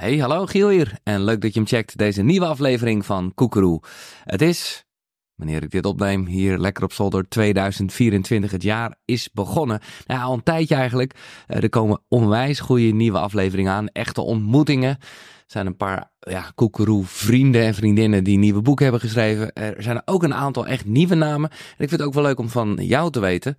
Hey, hallo Giel hier. En leuk dat je hem checkt, deze nieuwe aflevering van Koekeroe. Het is, wanneer ik dit opneem, hier lekker op zolder 2024. Het jaar is begonnen. Nou, al een tijdje eigenlijk. Eh, er komen onwijs goede nieuwe afleveringen aan. Echte ontmoetingen. Er zijn een paar ja, Koekeroe vrienden en vriendinnen die nieuwe boeken hebben geschreven. Er zijn ook een aantal echt nieuwe namen. En ik vind het ook wel leuk om van jou te weten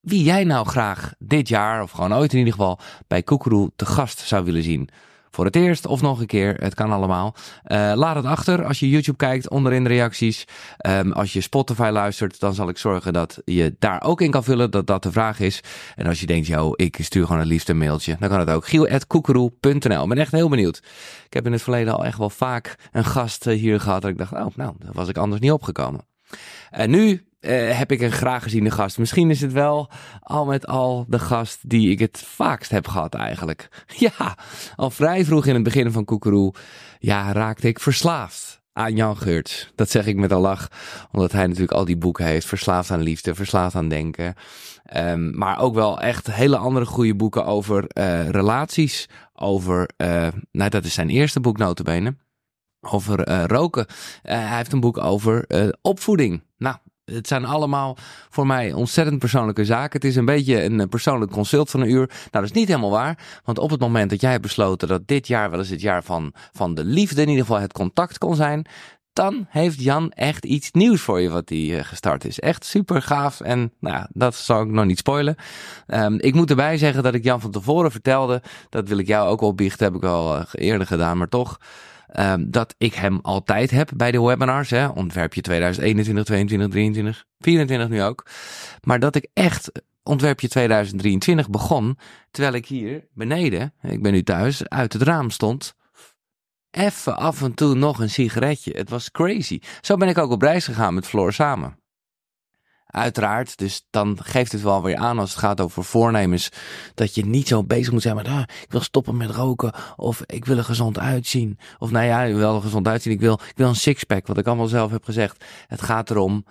wie jij nou graag dit jaar, of gewoon ooit in ieder geval, bij Koekeroe te gast zou willen zien voor het eerst of nog een keer. Het kan allemaal. Uh, laat het achter als je YouTube kijkt, onderin de reacties. Um, als je Spotify luistert, dan zal ik zorgen dat je daar ook in kan vullen dat dat de vraag is. En als je denkt, joh, ik stuur gewoon het liefst een mailtje, dan kan het ook. giel.koekeroe.nl. Ik ben echt heel benieuwd. Ik heb in het verleden al echt wel vaak een gast eh, hier gehad dat ik dacht, oh, nou, daar was ik anders niet opgekomen. En nu uh, heb ik een graag geziene gast. Misschien is het wel al met al de gast die ik het vaakst heb gehad eigenlijk. Ja, al vrij vroeg in het begin van Koekeroe ja, raakte ik verslaafd aan Jan Geurts. Dat zeg ik met al lach, omdat hij natuurlijk al die boeken heeft. Verslaafd aan liefde, verslaafd aan denken. Um, maar ook wel echt hele andere goede boeken over uh, relaties. Over, uh, nou dat is zijn eerste boek notabene. Over roken. hij heeft een boek over opvoeding. Nou, het zijn allemaal voor mij ontzettend persoonlijke zaken. Het is een beetje een persoonlijk consult van een uur. Nou, dat is niet helemaal waar. Want op het moment dat jij hebt besloten dat dit jaar wel eens het jaar van, van de liefde, in ieder geval het contact kon zijn. Dan heeft Jan echt iets nieuws voor je wat hij uh, gestart is. Echt super gaaf. En nou, dat zal ik nog niet spoilen. Um, ik moet erbij zeggen dat ik Jan van tevoren vertelde. Dat wil ik jou ook wel. Heb ik wel uh, eerder gedaan, maar toch. Um, dat ik hem altijd heb bij de webinars. Hè, ontwerpje 2021, 22, 23, 24 nu ook. Maar dat ik echt ontwerpje 2023 begon. Terwijl ik hier beneden, ik ben nu thuis, uit het raam stond. Even af en toe nog een sigaretje. Het was crazy. Zo ben ik ook op reis gegaan met Floor samen. Uiteraard, dus dan geeft het wel weer aan als het gaat over voornemens. Dat je niet zo bezig moet zijn met, ah, ik wil stoppen met roken. Of ik wil er gezond uitzien. Of nou ja, ik wil er gezond uitzien. Ik wil, ik wil een sixpack, wat ik allemaal zelf heb gezegd. Het gaat erom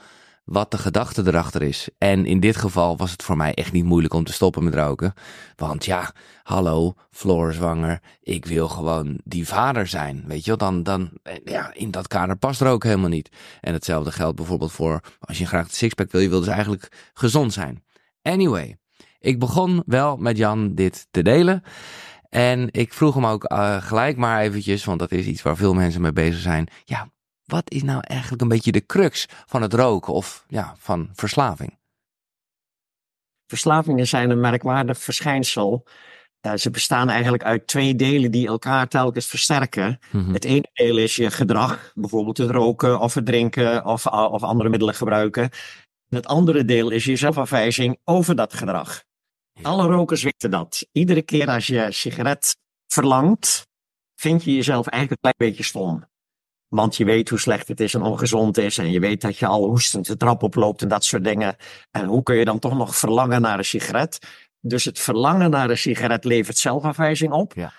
wat de gedachte erachter is. En in dit geval was het voor mij echt niet moeilijk om te stoppen met roken. Want ja, hallo, Floor zwanger. Ik wil gewoon die vader zijn. Weet je wel, dan, dan, ja, in dat kader past roken helemaal niet. En hetzelfde geldt bijvoorbeeld voor, als je graag de sixpack wil, je wil dus eigenlijk gezond zijn. Anyway, ik begon wel met Jan dit te delen. En ik vroeg hem ook uh, gelijk maar eventjes, want dat is iets waar veel mensen mee bezig zijn. Ja, wat is nou eigenlijk een beetje de crux van het roken of ja, van verslaving? Verslavingen zijn een merkwaardig verschijnsel. Uh, ze bestaan eigenlijk uit twee delen die elkaar telkens versterken. Mm-hmm. Het ene deel is je gedrag, bijvoorbeeld het roken of het drinken of, of andere middelen gebruiken. het andere deel is je zelfafwijzing over dat gedrag. Alle rokers weten dat. Iedere keer als je sigaret verlangt, vind je jezelf eigenlijk een klein beetje stom. Want je weet hoe slecht het is en ongezond is. En je weet dat je al hoestend de trap oploopt en dat soort dingen. En hoe kun je dan toch nog verlangen naar een sigaret? Dus het verlangen naar een sigaret levert zelfafwijzing op. Ja.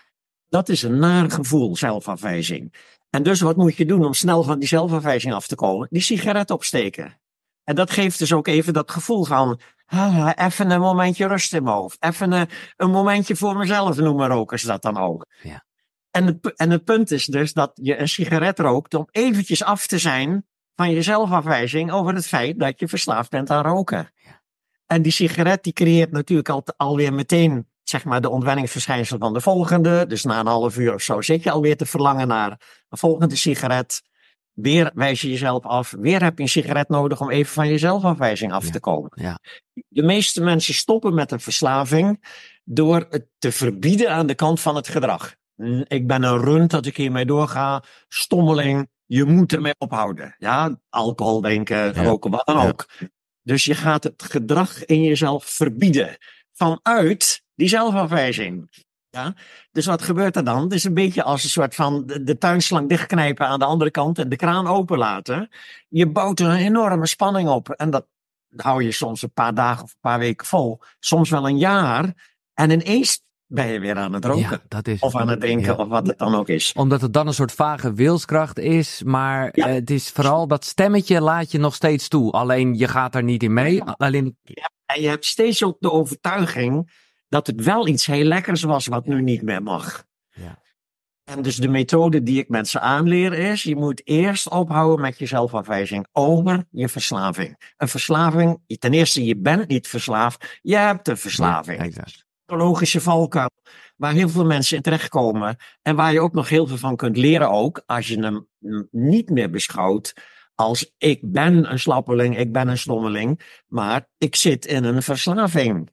Dat is een naar gevoel, zelfafwijzing. En dus wat moet je doen om snel van die zelfafwijzing af te komen? Die sigaret opsteken. En dat geeft dus ook even dat gevoel van, ah, even een momentje rust in mijn hoofd. Even een, een momentje voor mezelf noemen rokers dat dan ook. Ja. En het, en het punt is dus dat je een sigaret rookt om eventjes af te zijn van je zelfafwijzing over het feit dat je verslaafd bent aan roken. En die sigaret die creëert natuurlijk al, alweer meteen zeg maar de ontwenningsverschijnsel van de volgende. Dus na een half uur of zo zit je alweer te verlangen naar een volgende sigaret. Weer wijs je jezelf af. Weer heb je een sigaret nodig om even van je zelfafwijzing af te komen. Ja. De meeste mensen stoppen met een verslaving door het te verbieden aan de kant van het gedrag. Ik ben een rund dat ik hiermee doorga. Stommeling, je moet ermee ophouden. Ja, alcohol drinken, roken, wat dan ook. Dus je gaat het gedrag in jezelf verbieden. Vanuit die zelfafwijzing. Ja? Dus wat gebeurt er dan? Het is een beetje als een soort van de, de tuinslang dichtknijpen aan de andere kant en de kraan openlaten. Je bouwt er een enorme spanning op. En dat hou je soms een paar dagen of een paar weken vol. Soms wel een jaar. En ineens ben je weer aan het roken. Ja, is, of aan het drinken, of wat het dan ook is. Omdat het dan een soort vage wilskracht is, maar ja. uh, het is vooral dat stemmetje laat je nog steeds toe. Alleen je gaat er niet in mee. Alleen... en je hebt steeds ook de overtuiging dat het wel iets heel lekkers was wat nu niet meer mag. Ja. En dus de methode die ik mensen aanleer is, je moet eerst ophouden met je zelfafwijzing over je verslaving. Een verslaving, ten eerste, je bent niet verslaafd, je hebt een verslaving. Exact. Psychologische valkuil, waar heel veel mensen in terechtkomen en waar je ook nog heel veel van kunt leren ook, als je hem niet meer beschouwt als ik ben een slappeling, ik ben een stommeling, maar ik zit in een verslaving.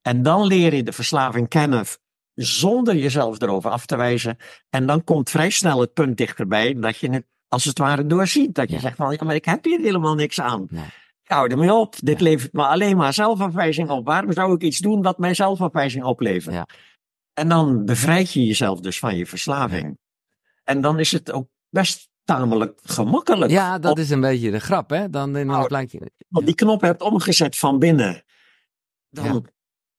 En dan leer je de verslaving kennen zonder jezelf erover af te wijzen. En dan komt vrij snel het punt dichterbij dat je het als het ware doorziet. Dat je zegt van, ja, maar ik heb hier helemaal niks aan. Nee. Hou ermee op. Dit levert me alleen maar zelfafwijzing op. Waarom zou ik iets doen wat mij zelfafwijzing oplevert? Ja. En dan bevrijd je jezelf dus van je verslaving. En dan is het ook best tamelijk gemakkelijk. Ja, dat is een beetje de grap, hè? Dan, dan nou, je... Want die knop hebt omgezet van binnen. Dan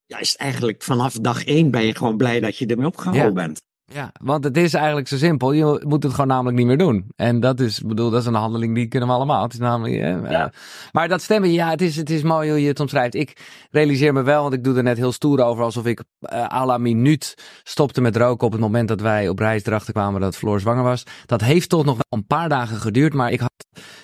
ja, is eigenlijk vanaf dag één ben je gewoon blij dat je ermee opgehouden bent. Ja, want het is eigenlijk zo simpel. Je moet het gewoon namelijk niet meer doen. En dat is, bedoel, dat is een handeling die kunnen we allemaal. Het is namelijk, ja. maar dat stemmen, ja, het is, het is mooi hoe je het omschrijft. Ik realiseer me wel, want ik doe er net heel stoer over, alsof ik uh, à la minuut stopte met roken op het moment dat wij op reis erachter kwamen dat Floor zwanger was. Dat heeft toch nog wel een paar dagen geduurd, maar ik had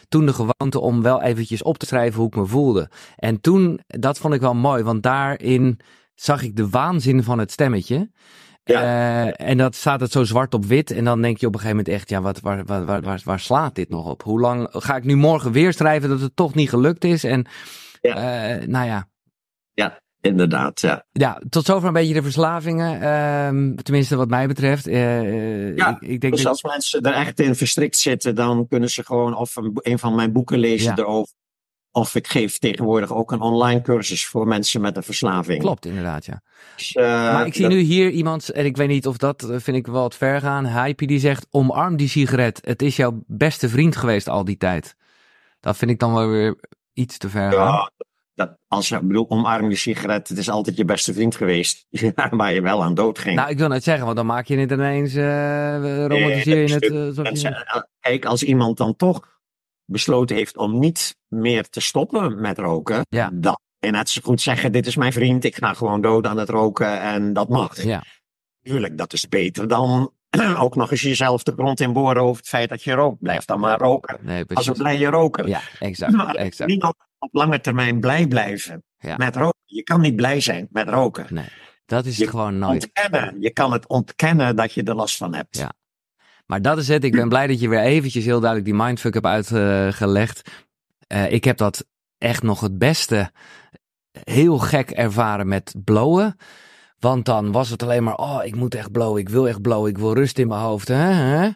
toen de gewoonte om wel eventjes op te schrijven hoe ik me voelde. En toen, dat vond ik wel mooi, want daarin zag ik de waanzin van het stemmetje. Ja. Uh, en dat staat het zo zwart op wit. En dan denk je op een gegeven moment echt, ja, wat, waar, waar, waar, waar, slaat dit nog op? Hoe lang ga ik nu morgen weer schrijven dat het toch niet gelukt is? En ja. Uh, nou ja. Ja, inderdaad, ja. Ja, tot zover een beetje de verslavingen. Uh, tenminste, wat mij betreft. Uh, ja, ik, ik denk dus dat... als mensen er echt in verstrikt zitten, dan kunnen ze gewoon of een, een van mijn boeken lezen ja. erover. Of ik geef tegenwoordig ook een online cursus voor mensen met een verslaving. Klopt, inderdaad, ja. Dus, uh, maar ik zie nu hier iemand, en ik weet niet of dat, eh, vind ik wel wat ver gaan. Hype die zegt, omarm die sigaret. Het is jouw beste vriend geweest al die tijd. Dat vind ik dan wel weer iets te ver gaan. Ja, dat, als je bedoel, omarm die sigaret, het is altijd je beste vriend geweest. waar je wel aan dood ging. Nou, ik wil net zeggen, want dan maak je het ineens, uh, romantiseer je het. Uh, je... Kijk, als iemand dan toch besloten heeft om niet meer te stoppen met roken, ja. dan en net zo goed zeggen: Dit is mijn vriend, ik ga gewoon dood aan het roken en dat mag. Ja. Tuurlijk, dat is beter dan ook nog eens jezelf de grond in boren over het feit dat je rookt. Blijf dan maar roken. Nee, Als een blije roker. Ja, exact. Maar exact. Niet op, op lange termijn blij blijven met roken. Je kan niet blij zijn met roken. Nee, dat is het gewoon nooit. Ontkennen. Je kan het ontkennen dat je er last van hebt. Ja. Maar dat is het. Ik ben blij dat je weer eventjes heel duidelijk die mindfuck hebt uitgelegd. Uh, ik heb dat echt nog het beste heel gek ervaren met blowen. Want dan was het alleen maar, oh, ik moet echt blowen, ik wil echt blowen, ik wil rust in mijn hoofd. Hè?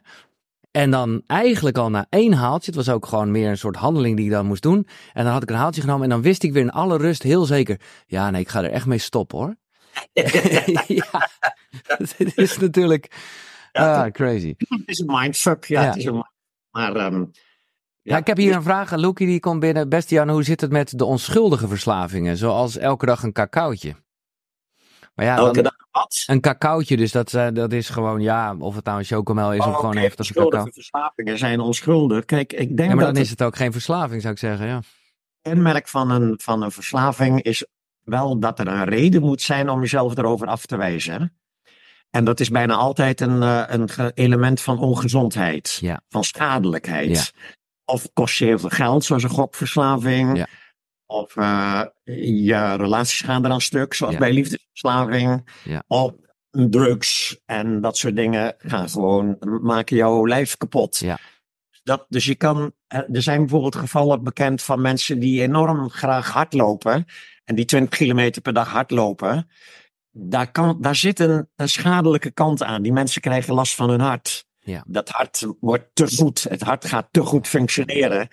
En dan eigenlijk al na één haaltje, het was ook gewoon meer een soort handeling die ik dan moest doen. En dan had ik een haaltje genomen en dan wist ik weer in alle rust heel zeker, ja nee, ik ga er echt mee stoppen hoor. ja, het is natuurlijk, ja, ah, crazy. Het is een mindfuck, ja. Het is een, maar um, ja, ik heb hier een vraag. Loki die komt binnen. Beste Jan, hoe zit het met de onschuldige verslavingen? Zoals elke dag een cacaotje. Maar ja, elke dag wat? Een cacaotje, dus dat, uh, dat is gewoon, ja, of het nou een chocomel is oh, of gewoon okay, even een cacao. verslavingen zijn onschuldig. Kijk, ik denk ja, maar dan is het ook geen verslaving, zou ik zeggen, ja. kenmerk van een, van een verslaving is wel dat er een reden moet zijn om jezelf erover af te wijzen. En dat is bijna altijd een, uh, een element van ongezondheid, ja. van schadelijkheid. Ja. Of kost je heel veel geld, zoals een gokverslaving. Ja. Of uh, je relaties gaan eraan stuk, zoals bij liefdesverslaving. Of drugs en dat soort dingen gaan gewoon maken jouw lijf kapot. Ja. Dat, dus je kan, eh, er zijn bijvoorbeeld gevallen bekend van mensen die enorm graag hardlopen. En die 20 kilometer per dag hardlopen. Daar, kan, daar zit een, een schadelijke kant aan. Die mensen krijgen last van hun hart. Ja. Dat hart wordt te goed. Het hart gaat te goed functioneren.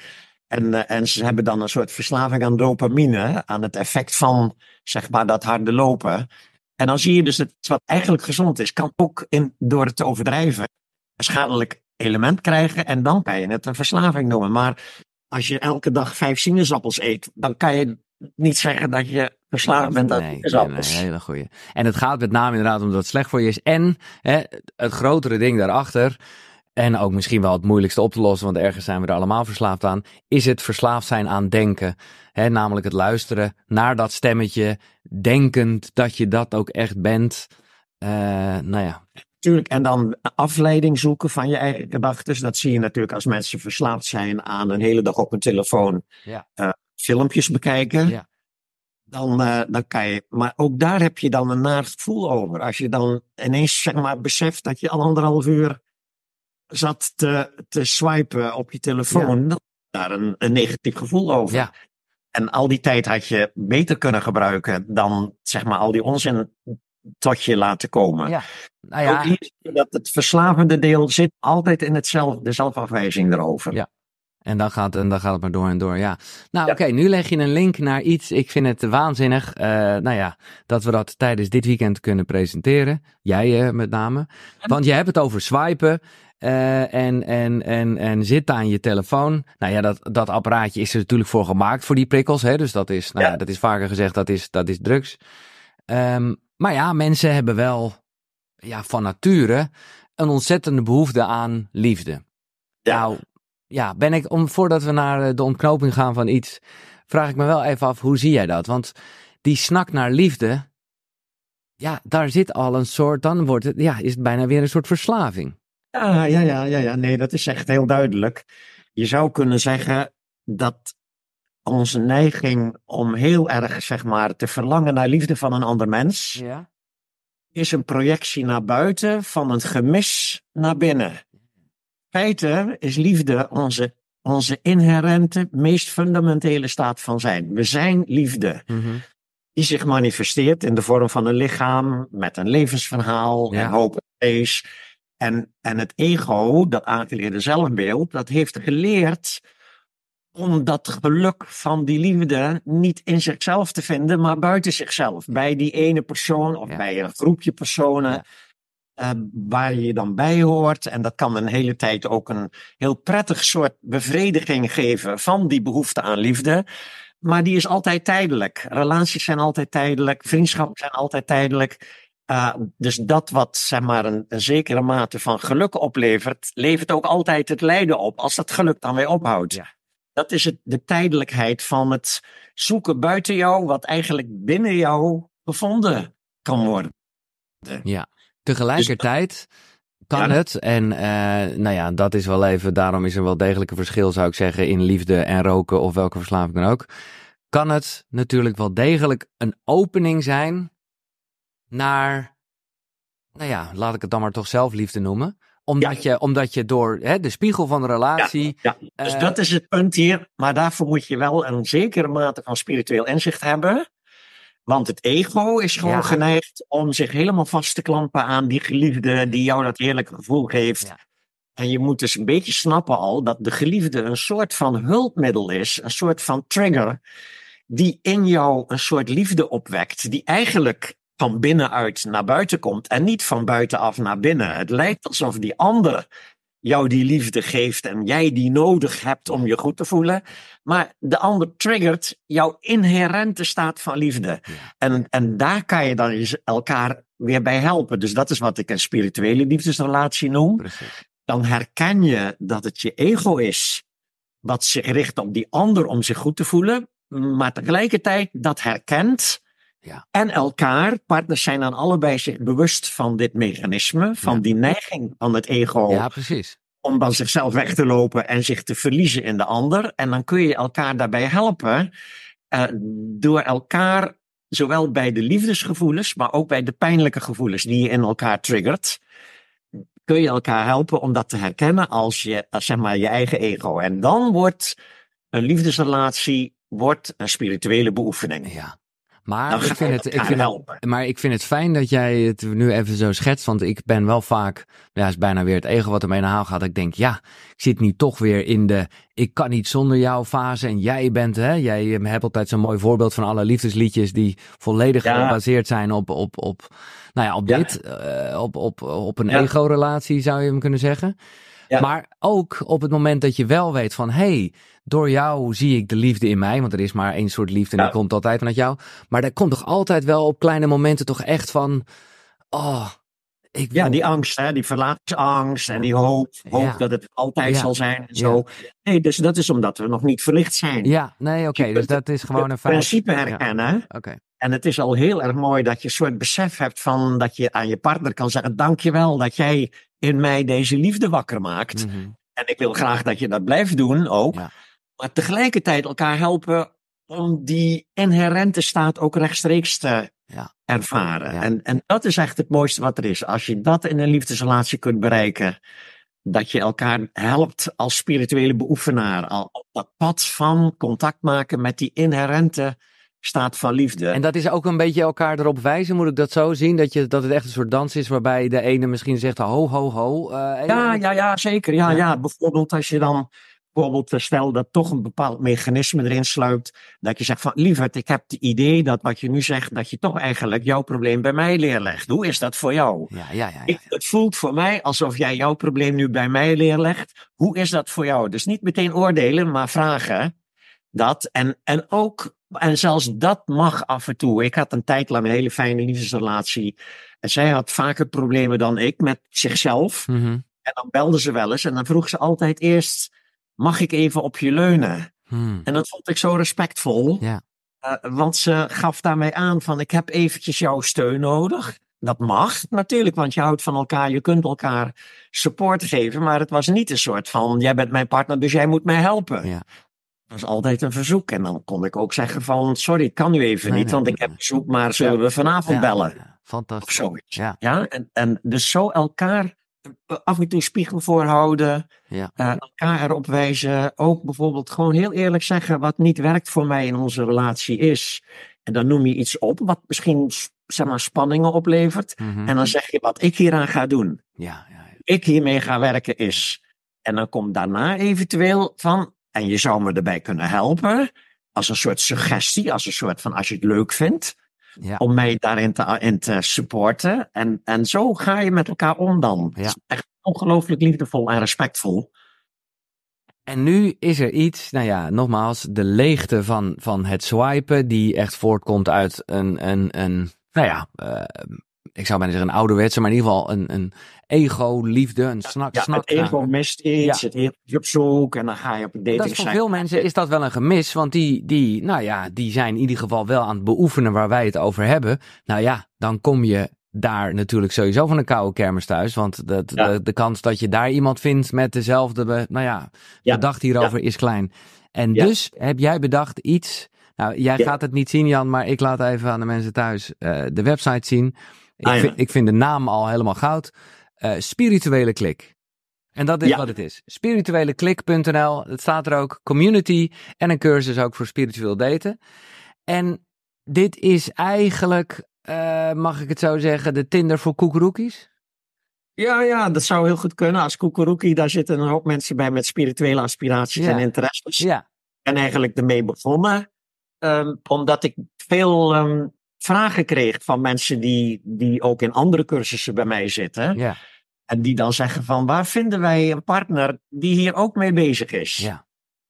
En, uh, en ze hebben dan een soort verslaving aan dopamine, aan het effect van zeg maar dat harde lopen. En dan zie je dus dat wat eigenlijk gezond is, kan ook in, door het te overdrijven een schadelijk element krijgen. En dan kan je het een verslaving noemen. Maar als je elke dag vijf sinaasappels eet, dan kan je niet zeggen dat je verslaafd bent aan nee, sinaasappels. Nee, hele goeie. En het gaat met name inderdaad omdat het slecht voor je is. En hè, het grotere ding daarachter, en ook misschien wel het moeilijkste op te lossen, want ergens zijn we er allemaal verslaafd aan, is het verslaafd zijn aan denken. Hè, namelijk het luisteren naar dat stemmetje, denkend dat je dat ook echt bent. Uh, nou ja. Tuurlijk, en dan afleiding zoeken van je eigen gedachten. Dat zie je natuurlijk als mensen verslaafd zijn aan een hele dag op hun telefoon Ja. eh, filmpjes bekijken. Ja. Dan, eh, dan kan je, maar ook daar heb je dan een naar gevoel over. Als je dan ineens zeg maar, beseft dat je al anderhalf uur zat te, te swipen op je telefoon, dan daar een, een negatief gevoel over. Ja. En al die tijd had je beter kunnen gebruiken dan zeg maar al die onzin tot je laten komen. Ja. Nou ja, Ook hier dat het verslavende deel zit altijd in het zelf, de zelfafwijzing erover. Ja. En dan gaat, en dan gaat het maar door en door, ja. Nou, Ja. oké, nu leg je een link naar iets. Ik vind het waanzinnig, eh, nou ja, dat we dat tijdens dit weekend kunnen presenteren. Jij eh, met name. Want je hebt het over swipen eh, en, en, en, en zit aan je telefoon. Nou ja, dat, dat apparaatje is er natuurlijk voor gemaakt, voor die prikkels. Hè? Dus dat is, nou ja. Ja. dat is vaker gezegd, dat is, dat is drugs. Ehm, maar ja, mensen hebben wel ja, van nature een ontzettende behoefte aan liefde. Ja. Nou, ja, ben ik, om, voordat we naar eh, de ontknoping gaan van iets, vraag ik me wel even af, hoe zie jij dat? Want die snak naar liefde, ja, daar zit al een soort, dan wordt het, ja, is het bijna weer een soort verslaving. Ja, ja, ja, ja, ja. Nee, dat is echt heel duidelijk. Je zou kunnen zeggen dat onze neiging om heel erg, zeg maar, te verlangen naar liefde van een ander mens, Ja. is een projectie naar buiten van een gemis naar binnen. Feite is liefde onze, onze inherente, meest fundamentele staat van zijn. We zijn liefde. Mhm. die zich manifesteert in de vorm van een lichaam met een levensverhaal Ja. en hoop en vrees. En, en het ego, dat aangeleerde zelfbeeld, dat heeft geleerd om dat geluk van die liefde niet in zichzelf te vinden, maar buiten zichzelf. Bij die ene persoon of Ja. bij een groepje personen Ja. Eh, waar je dan bij hoort. En dat kan een hele tijd ook een heel prettig soort bevrediging geven van die behoefte aan liefde. Maar die is altijd tijdelijk. Relaties zijn altijd tijdelijk. Vriendschappen zijn altijd tijdelijk. Uh, dus dat wat zeg maar een, een, zekere mate van geluk oplevert, levert ook altijd het lijden op als dat geluk dan weer ophoudt. Ja. Dat is het, de tijdelijkheid van het zoeken buiten jou, wat eigenlijk binnen jou gevonden kan worden. Ja, tegelijkertijd kan Ja. het, en eh, nou ja, dat is wel even, daarom is er wel degelijk een verschil, zou ik zeggen, in liefde en roken of welke verslaving dan ook. Kan het natuurlijk wel degelijk een opening zijn naar, nou ja, laat ik het dan maar toch zelfliefde noemen. Omdat, je, omdat je door hè, de spiegel van de relatie. Ja, ja. dus eh, dat is het punt hier. Maar daarvoor moet je wel een zekere mate van spiritueel inzicht hebben. Want het ego is gewoon Ja. geneigd om zich helemaal vast te klampen aan die geliefde die jou dat heerlijke gevoel geeft. Ja. En je moet dus een beetje snappen al dat de geliefde een soort van hulpmiddel is, een soort van trigger, die in jou een soort liefde opwekt, die eigenlijk van binnenuit naar buiten komt en niet van buitenaf naar binnen. Het lijkt alsof die ander jou die liefde geeft en jij die nodig hebt om je goed te voelen. Maar de ander triggert jouw inherente staat van liefde. Ja. En, en daar kan je dan elkaar weer bij helpen. Dus dat is wat ik een spirituele liefdesrelatie noem. Precies. Dan herken je dat het je ego is wat zich richt op die ander om zich goed te voelen. Maar tegelijkertijd dat herkent. Ja. En elkaar, partners zijn dan allebei zich bewust van dit mechanisme, van Ja. die neiging van het ego Ja, precies. om van zichzelf weg te lopen en zich te verliezen in de ander. En dan kun je elkaar daarbij helpen eh, door elkaar, zowel bij de liefdesgevoelens, maar ook bij de pijnlijke gevoelens die je in elkaar triggert, kun je elkaar helpen om dat te herkennen als je, als zeg maar, je eigen ego. En dan wordt een liefdesrelatie wordt een spirituele beoefening. Ja. Maar ik vind het, ik vind het. Maar ik vind het fijn dat jij het nu even zo schetst. Want ik ben wel vaak, ja, is bijna weer het ego wat ermee naar haal gaat. Ik denk, ja, ik zit nu toch weer in de ik kan niet zonder jou fase. En jij bent, hè, jij hebt altijd zo'n mooi voorbeeld van alle liefdesliedjes die volledig Ja. gebaseerd zijn op, op, op, nou ja, op Ja. dit. eh, op, op, op een ego-relatie zou je hem kunnen zeggen. Ja. Maar ook op het moment dat je wel weet van, hey, door jou zie ik de liefde in mij. Want er is maar één soort liefde en Ja. die komt altijd vanuit jou. Maar er komt toch altijd wel op kleine momenten toch echt van, oh, ik wil... Ja, die angst, hè, die verlatingsangst en die hoop, hoop Ja. dat het altijd Ja. zal zijn en zo. Nee, dus dat is omdat we nog niet verlicht zijn. Ja, nee, oké, dus dat is gewoon een feit. principe herkennen. Oké, En het is al heel erg mooi dat je een soort besef hebt van dat je aan je partner kan zeggen: Dankjewel dat jij in mij deze liefde wakker maakt. Mhm. En ik wil graag dat je dat blijft doen ook. Ja. Maar tegelijkertijd elkaar helpen om die inherente staat ook rechtstreeks te Ja. ervaren. Ja. En, en dat is echt het mooiste wat er is. Als je dat in een liefdesrelatie kunt bereiken. Dat je elkaar helpt als spirituele beoefenaar. Al op dat pad van contact maken met die inherente staat van liefde. En dat is ook een beetje elkaar erop wijzen, moet ik dat zo zien? Dat, je, dat het echt een soort dans is waarbij de ene misschien zegt ho, ho, ho. eh, Ja, ja, ja, zeker. Ja, Ja. ja. bijvoorbeeld als je dan, bijvoorbeeld eh, stel dat toch een bepaald mechanisme erin sluipt, dat je zegt van, lieverd, ik heb het idee dat wat je nu zegt, dat je toch eigenlijk jouw probleem bij mij neerlegt. Hoe is dat voor jou? Ja, ja, ja. ja, Ik, het voelt voor mij alsof jij jouw probleem nu bij mij neerlegt. Hoe is dat voor jou? Dus niet meteen oordelen, maar vragen. Dat. En, en ook, en zelfs dat mag af en toe. Ik had een tijd lang een hele fijne liefdesrelatie. En zij had vaker problemen dan ik met zichzelf. Mhm. En dan belde ze wel eens en dan vroeg ze altijd eerst: Mag ik even op je leunen? Hmm. En dat vond ik zo respectvol. Ja. Eh, want ze gaf daarmee aan van ik heb eventjes jouw steun nodig. Dat mag natuurlijk, want je houdt van elkaar, je kunt elkaar support geven. Maar het was niet een soort van jij bent mijn partner, dus jij moet mij helpen. Ja. Dat was altijd een verzoek. En dan kon ik ook zeggen van sorry, ik kan nu even Nee, niet, nee, want ik heb nee. bezoek, maar zullen we vanavond bellen? ja, Of Fantastisch. zoiets. Ja. Ja, en, en dus zo elkaar eh, af en toe spiegel voorhouden. Ja. eh, elkaar erop wijzen. Ook bijvoorbeeld gewoon heel eerlijk zeggen wat niet werkt voor mij in onze relatie is. En dan noem je iets op wat misschien zeg maar, spanningen oplevert. Mhm. En dan zeg je wat ik hieraan ga doen. ja, ja. Ik hiermee ga werken is. En dan komt daarna eventueel van. En je zou me erbij kunnen helpen. Als een soort suggestie. Als een soort van als je het leuk vindt Ja. om mij daarin te, in te supporten. En, en zo ga je met elkaar om dan. Ja. Het is echt ongelooflijk liefdevol en respectvol. En nu is er iets, nou ja, nogmaals, de leegte van, van het swipen, die echt voortkomt uit een, een, een nou ja, eh, ik zou bijna zeggen een ouderwetse, maar in ieder geval een, een ego-liefde, een snak, Ja, snak het ego mist iets, Ja. het ego is op zoek en dan ga je op een dating Dat is voor veel mensen is dat wel een gemis, want die, die, nou ja, die zijn in ieder geval wel aan het beoefenen waar wij het over hebben. Nou ja, dan kom je daar natuurlijk sowieso van een koude kermis thuis, want de, de, Ja. de kans dat je daar iemand vindt met dezelfde, be- nou ja, hierover is klein. En dus heb jij bedacht iets, nou jij gaat het niet zien Jan, maar ik laat even aan de mensen thuis eh, de website zien. Ik, Ah, ja. vind, ik vind de naam al helemaal goud. Eh, spirituele klik. En dat is Ja. wat het is. Spiritueleklik.nl. Het staat er ook. Community. En een cursus ook voor spiritueel daten. En dit is eigenlijk, eh, mag ik het zo zeggen, de Tinder voor koekeroekies? Ja, ja, dat zou heel goed kunnen. Als Kukuruki, daar zitten een hoop mensen bij met spirituele aspiraties Ja. en interesses. Ja. En eigenlijk ermee begonnen. ehm, omdat ik veel ehm, vragen kreeg van mensen die, die ook in andere cursussen bij mij zitten. Ja. En die dan zeggen van waar vinden wij een partner die hier ook mee bezig is? Ja.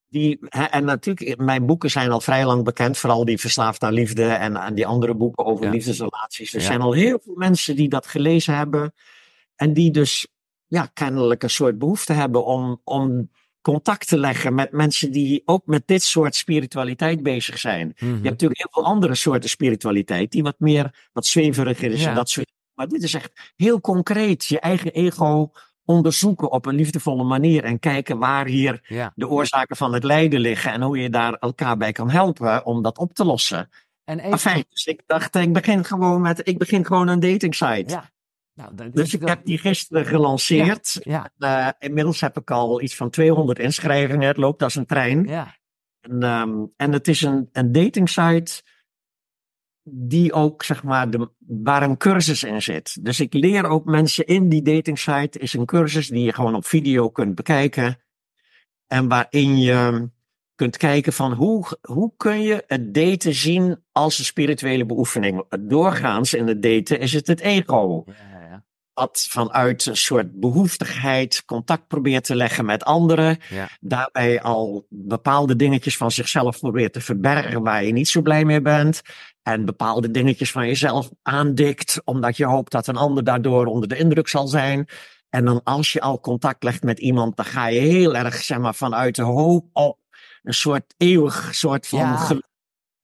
Die, en natuurlijk, mijn boeken zijn al vrij lang bekend, vooral die Verslaafd aan Liefde en, en die andere boeken over Ja. liefdesrelaties. Er Ja. zijn al heel veel mensen die dat gelezen hebben en die dus ja, kennelijk een soort behoefte hebben om, om contact te leggen met mensen die ook met dit soort spiritualiteit bezig zijn. Mhm. Je hebt natuurlijk heel veel andere soorten spiritualiteit, die wat meer, wat zweveriger is Ja. en dat soort. Maar dit is echt heel concreet. Je eigen ego onderzoeken op een liefdevolle manier en kijken waar hier ja. de oorzaken van het lijden liggen en hoe je daar elkaar bij kan helpen om dat op te lossen. En even, Enfin, dus ik dacht, ik begin gewoon met, ik begin gewoon een dating site. Ja. Nou, dat Dus ik wel- heb die gisteren gelanceerd. Ja, Eh, inmiddels heb ik al iets van 200 inschrijvingen. Het loopt als een trein. ja. En, ehm, en het is een, een dating site die ook, zeg maar, de, waar een cursus in zit. Dus ik leer ook mensen in die dating site. is een cursus die je gewoon op video kunt bekijken. En waarin je kunt kijken van hoe, hoe kun je het daten zien als een spirituele beoefening. Doorgaans in het daten is het het ego ja, vanuit een soort behoeftigheid contact probeert te leggen met anderen. Ja. Daarbij al bepaalde dingetjes van zichzelf probeert te verbergen waar je niet zo blij mee bent. En bepaalde dingetjes van jezelf aandikt, omdat je hoopt dat een ander daardoor onder de indruk zal zijn. En dan als je al contact legt met iemand, dan ga je heel erg zeg maar, vanuit de hoop op een soort eeuwig soort van Ja. geluk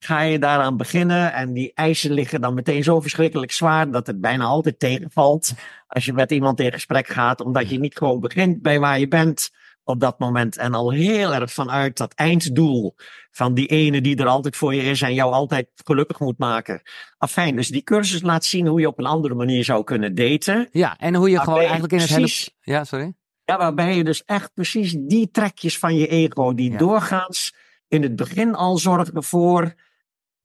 ga je daaraan beginnen. En die eisen liggen dan meteen zo verschrikkelijk zwaar dat het bijna altijd tegenvalt. Als je met iemand in gesprek gaat, omdat je niet gewoon begint bij waar je bent op dat moment. En al heel erg vanuit dat einddoel van die ene die er altijd voor je is en jou altijd gelukkig moet maken. Afijn, dus die cursus laat zien hoe je op een andere manier zou kunnen daten. Ja, en hoe je gewoon eigenlijk in het precies, hele... Ja, sorry? Ja, waarbij je dus echt precies die trekjes van je ego, die Ja. doorgaans in het begin al zorgen ervoor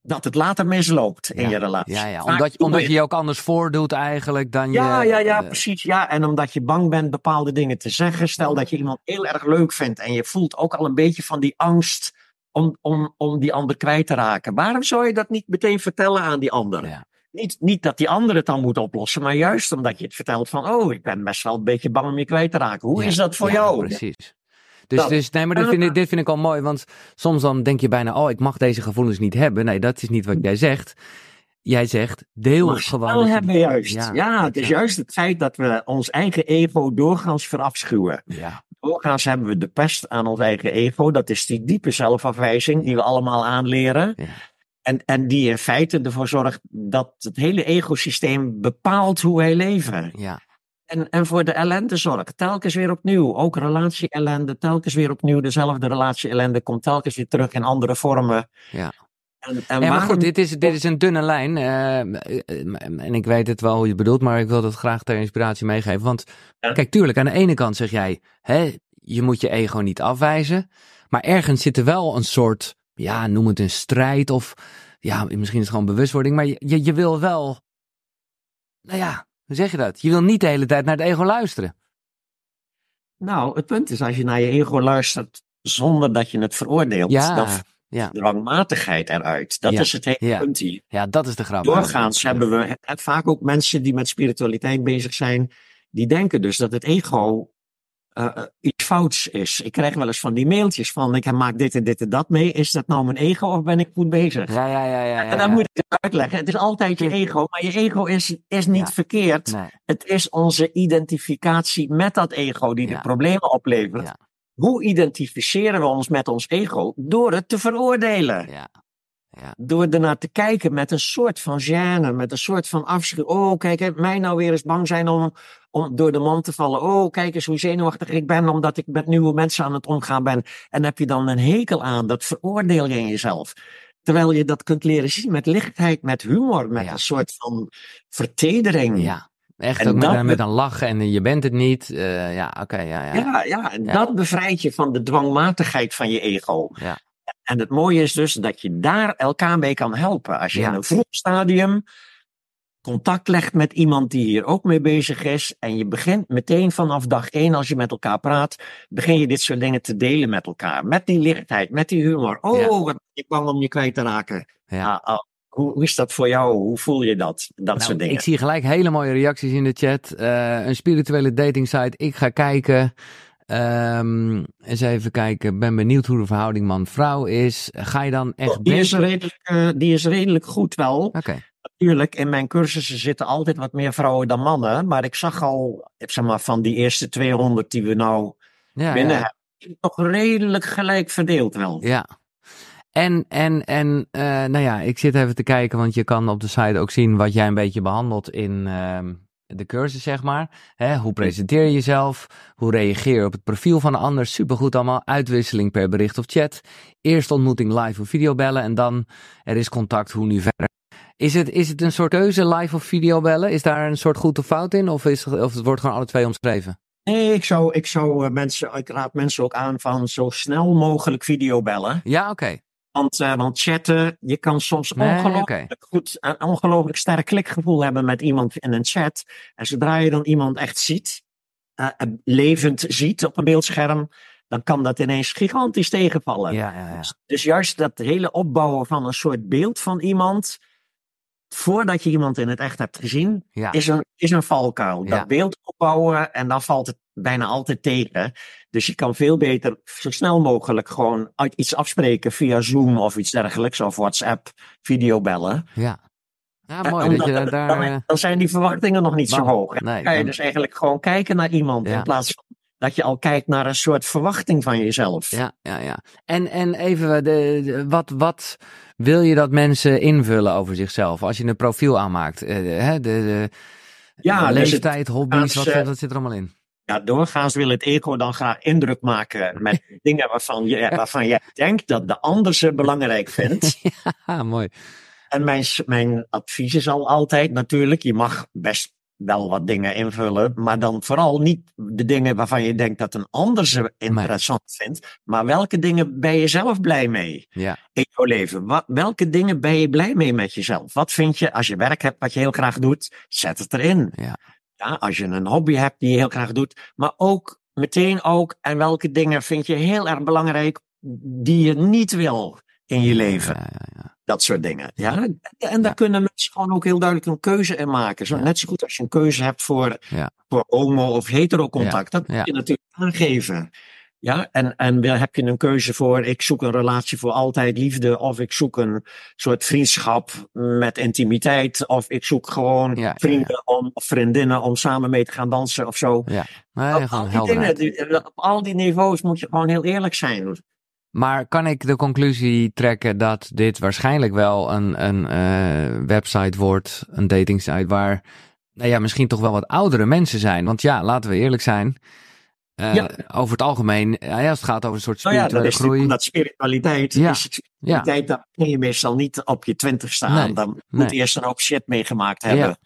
dat het later misloopt in Ja, je relatie. Ja, ja. Omdat, omdat je je ook anders voordoet eigenlijk dan je... Ja, ja, ja, eh, precies. Ja, en omdat je bang bent bepaalde dingen te zeggen. Stel dat je iemand heel erg leuk vindt en je voelt ook al een beetje van die angst om, om, om die ander kwijt te raken. Waarom zou je dat niet meteen vertellen aan die ander? Ja. Niet, niet dat die ander het dan moet oplossen, maar juist omdat je het vertelt van, oh, ik ben best wel een beetje bang om je kwijt te raken. Hoe is dat voor ja, jou? Precies. Dus, Dat. dus nee, maar dit vind, ik, dit vind ik al mooi, want soms dan denk je bijna, oh, ik mag deze gevoelens niet hebben. Nee, dat is niet wat jij zegt. Jij zegt, deel Maar het gewoon. je- hebben juist. Ja, Ja, het is juist het feit dat we ons eigen ego doorgaans verafschuwen. Ja, Doorgaans hebben we de pest aan ons eigen ego. Dat is die diepe zelfafwijzing die we allemaal aanleren. Ja. En, en die in feite ervoor zorgt dat het hele ecosysteem bepaalt hoe wij leven. ja, En, en voor de ellende zorgt. Telkens weer opnieuw. Ook relatie-ellende. Telkens weer opnieuw. Dezelfde relatie-ellende komt telkens weer terug in andere vormen. Ja. En, en Ja, maar waarom- goed, dit is, dit is een dunne lijn. eh, en ik weet het wel hoe je het bedoelt, maar ik wil het graag ter inspiratie meegeven. Want Ja. kijk, tuurlijk, aan de ene kant zeg jij, hè, je moet je ego niet afwijzen. Maar ergens zit er wel een soort, ja, noem het een strijd of, ja, misschien is het gewoon bewustwording. Maar je, je, je wil wel, nou ja, hoe zeg je dat? Je wil niet de hele tijd naar het ego luisteren. Nou, het punt is, als je naar je ego luistert zonder dat je het veroordeelt, Ja, dan ja. dwangmatigheid eruit. Dat Ja, is het hele ja. punt hier. Ja, dat is de grap. Doorgaans hebben we vaak ook mensen die met spiritualiteit bezig zijn, die denken dus dat het ego eh, eh, iets fouts is. Ik krijg wel eens van die mailtjes van ik maak dit en dit en dat mee. Is dat nou mijn ego of ben ik goed bezig? Ja, ja, ja, ja. en dan ja. moet ik het uitleggen. Het is altijd je ego, maar je ego is, is niet Ja. verkeerd. Nee, Het is onze identificatie met dat ego die de problemen oplevert. Hoe identificeren we ons met ons ego? Door het te veroordelen. ja. Door ernaar te kijken met een soort van gêne, met een soort van afschuw. Oh, kijk, hè, mij nou weer eens bang zijn om, om door de man te vallen. Oh, kijk eens hoe zenuwachtig ik ben omdat ik met nieuwe mensen aan het omgaan ben. En heb je dan een hekel aan, dat veroordeel je in jezelf. Terwijl je dat kunt leren zien met lichtheid, met humor, met Ja. een soort van vertedering. Ja, echt En ook met, dat met een lach en je bent het niet. Eh, ja, oké, ja, ja. Ja, ja, en Ja. dat bevrijdt je van de dwangmatigheid van je ego. Ja. En het mooie is dus dat je daar elkaar mee kan helpen. Als je Ja. in een vroeg stadium contact legt met iemand die hier ook mee bezig is. En je begint meteen vanaf dag één, als je met elkaar praat, begin je dit soort dingen te delen met elkaar. Met die lichtheid, met die humor. Oh, Ja. wat ben je bang om je kwijt te raken. Ja. Ah, ah, hoe, hoe is dat voor jou? Hoe voel je dat? Dat Nou, soort dingen. ik zie gelijk hele mooie reacties in de chat. Eh, een spirituele dating site. Ik ga kijken. Ehm eens even kijken. Ben benieuwd hoe de verhouding man-vrouw is. Ga je dan echt die, is redelijk, eh, die is redelijk goed wel. Oké. Natuurlijk, in mijn cursussen zitten altijd wat meer vrouwen dan mannen. Maar ik zag al, zeg maar, van die eerste 200 die we nou Ja, binnen ja. hebben, toch redelijk gelijk verdeeld wel. Ja. En, en, en eh, nou ja, ik zit even te kijken, want je kan op de site ook zien wat jij een beetje behandelt in ehm, de cursus, zeg maar. Hè, hoe presenteer je jezelf? Hoe reageer je op het profiel van een ander? Supergoed allemaal. Uitwisseling per bericht of chat. Eerst ontmoeting live of videobellen en dan er is contact, hoe nu verder. Is het, is het een soort keuze, live of videobellen? Is daar een soort goed of fout in? Of, is, of het wordt gewoon alle twee omschreven? Nee, ik zou, ik zou eh, mensen, ik raad mensen ook aan van zo snel mogelijk videobellen. Ja, oké. Want, eh, want chatten, je kan soms Nee, ongelooflijk goed, een ongelooflijk sterk klikgevoel hebben met iemand in een chat. En zodra je dan iemand echt ziet, eh, levend ziet op een beeldscherm, dan kan dat ineens gigantisch tegenvallen. Ja, ja, ja. Dus juist dat hele opbouwen van een soort beeld van iemand, voordat je iemand in het echt hebt gezien, is een, is een valkuil. Dat beeld opbouwen en dan valt het bijna altijd tegen. Dus je kan veel beter zo snel mogelijk gewoon uit iets afspreken via Zoom of iets dergelijks, of WhatsApp, videobellen. Ja, ja Eh, mooi omdat dat je daar... dan, eh, dan zijn die verwachtingen nog niet zo hoog. En nee, kan je dan- dus eigenlijk gewoon kijken naar iemand Ja. in plaats van dat je al kijkt naar een soort verwachting van jezelf. Ja, ja, ja. En, en even, de, de, wat, wat wil je dat mensen invullen over zichzelf als je een profiel aanmaakt? Uh, de, de, ja, de leeftijd, hobby's, wat, wat zit er allemaal in? Ja, doorgaans wil het ego dan graag indruk maken met dingen waarvan je, waarvan je denkt dat de ander ze belangrijk vindt. ja, mooi. En mijn, mijn advies is al altijd natuurlijk, je mag best wel wat dingen invullen, maar dan vooral niet de dingen waarvan je denkt dat een ander ze interessant vindt, maar welke dingen ben je zelf blij mee ja. in jouw leven? Wat, welke dingen ben je blij mee met jezelf? Wat vind je als je werk hebt wat je heel graag doet, zet het erin. Ja. Ja, als je een hobby hebt die je heel graag doet, maar ook meteen ook en welke dingen vind je heel erg belangrijk die je niet wil in je leven. Ja, ja, ja. Dat soort dingen. Ja? En daar kunnen mensen gewoon ook heel duidelijk een keuze in maken. Zo, Net zo goed als je een keuze hebt voor, voor homo- of hetero-contact. Dat moet je natuurlijk aangeven. Ja, en, en heb je een keuze voor, ik zoek een relatie voor altijd liefde, of ik zoek een soort vriendschap met intimiteit, of ik zoek gewoon vrienden Om, of vriendinnen om samen mee te gaan dansen of zo. Ja, nee, op, al die dingen, op al die niveaus moet je gewoon heel eerlijk zijn. Maar kan ik de conclusie trekken dat dit waarschijnlijk wel een, een uh, website wordt, een datingsite, waar nou ja, misschien toch wel wat oudere mensen zijn? Want ja, laten we eerlijk zijn. Uh, ja. Over het algemeen, ja, als het gaat over een soort spirituele nou ja, dat groei. Dat spiritualiteit, Ja. is spiritualiteit dat kun je meestal niet op je twintig staan. Nee, Dan nee. moet eerst een hoop shit meegemaakt hebben.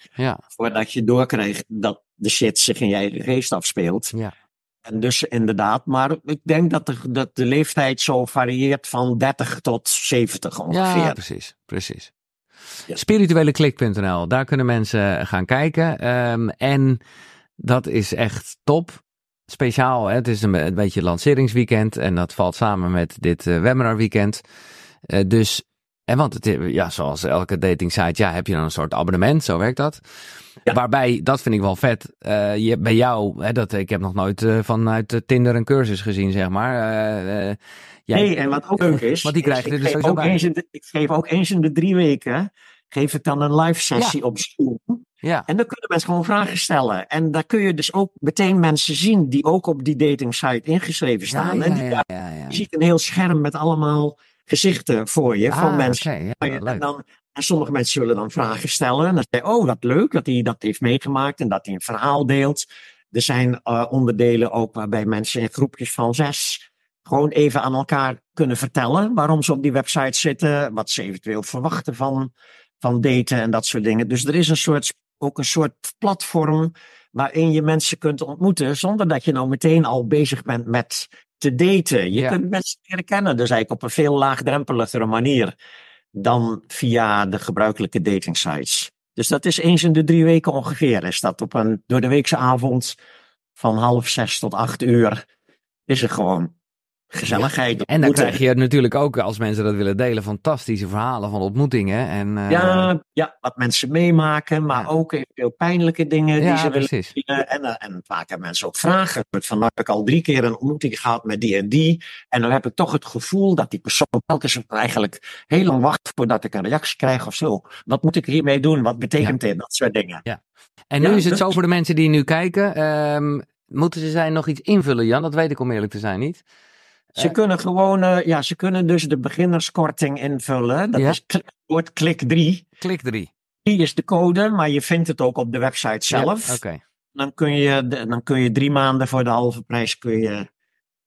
Voordat je doorkrijgt dat de shit zich in je eigen geest afspeelt. ja. En dus inderdaad, maar ik denk dat de, dat de leeftijd zo varieert van 30 tot 70 ongeveer. Ja, precies, precies. Ja. Spiritueleklik.nl, daar kunnen mensen gaan kijken. Ehm, en dat is echt top. Speciaal, hè? het is een, een beetje lanceringsweekend en dat valt samen met dit eh, webinarweekend. Eh, dus, en want het, ja, zoals elke dating site, ja, heb je dan een soort abonnement, zo werkt dat. Ja. Waarbij, dat vind ik wel vet, eh, je, bij jou, hè, dat, ik heb nog nooit eh, vanuit eh, Tinder een cursus gezien, zeg maar. Eh, eh, jij- Nee, en wat ook leuk is, Want die is, krijg je er ik, dus geef ook bij. eens in de, ik geef ook eens in de drie weken, geef ik dan een live sessie op Zoom. Ja, En dan kunnen mensen gewoon vragen stellen. En daar kun je dus ook meteen mensen zien die ook op die dating site ingeschreven staan. ja, en die, je ziet een heel scherm met allemaal gezichten voor je van Ah, mensen. En, leuk. dan, en sommige mensen zullen dan vragen stellen. En dan zeg je, oh, wat leuk dat hij dat heeft meegemaakt en dat hij een verhaal deelt. Er zijn eh, onderdelen ook waarbij mensen in groepjes van zes gewoon even aan elkaar kunnen vertellen waarom ze op die website zitten, wat ze eventueel verwachten van, van daten en dat soort dingen. Dus er is een soort, ook een soort platform waarin je mensen kunt ontmoeten zonder dat je nou meteen al bezig bent met te daten. Je Ja. kunt mensen leren kennen, dus eigenlijk op een veel laagdrempeligere manier dan via de gebruikelijke dating sites. Dus dat is eens in de drie weken ongeveer. Is dat op een door de weekse avond van half zes tot acht uur is er gewoon gezelligheid. En dan krijg je natuurlijk ook, als mensen dat willen delen, fantastische verhalen van ontmoetingen. En, eh, Ja, ja, wat mensen meemaken, maar Ja. ook eventueel pijnlijke dingen die ja, ze willen precies. En, eh, en vaak hebben mensen ook vragen. Van, nou heb ik al drie keer een ontmoeting gehad met die en die. En dan heb ik toch het gevoel dat die persoon telkens eigenlijk heel lang wacht voordat ik een reactie krijg of zo. Wat moet ik hiermee doen? Wat betekent dit? Dat soort dingen. En nu Ja, is het dat- zo voor de mensen die nu kijken. ehm, moeten ze zij nog iets invullen, Jan? Dat weet ik om eerlijk te zijn niet. Ze kunnen gewoon, eh, ja, ze kunnen dus de beginnerskorting invullen. Dat Ja. is klik, woord klik 3. Klik 3. Die is de code, maar je vindt het ook op de website zelf. Oké. dan, kun je, dan kun je drie maanden voor de halve prijs kun je,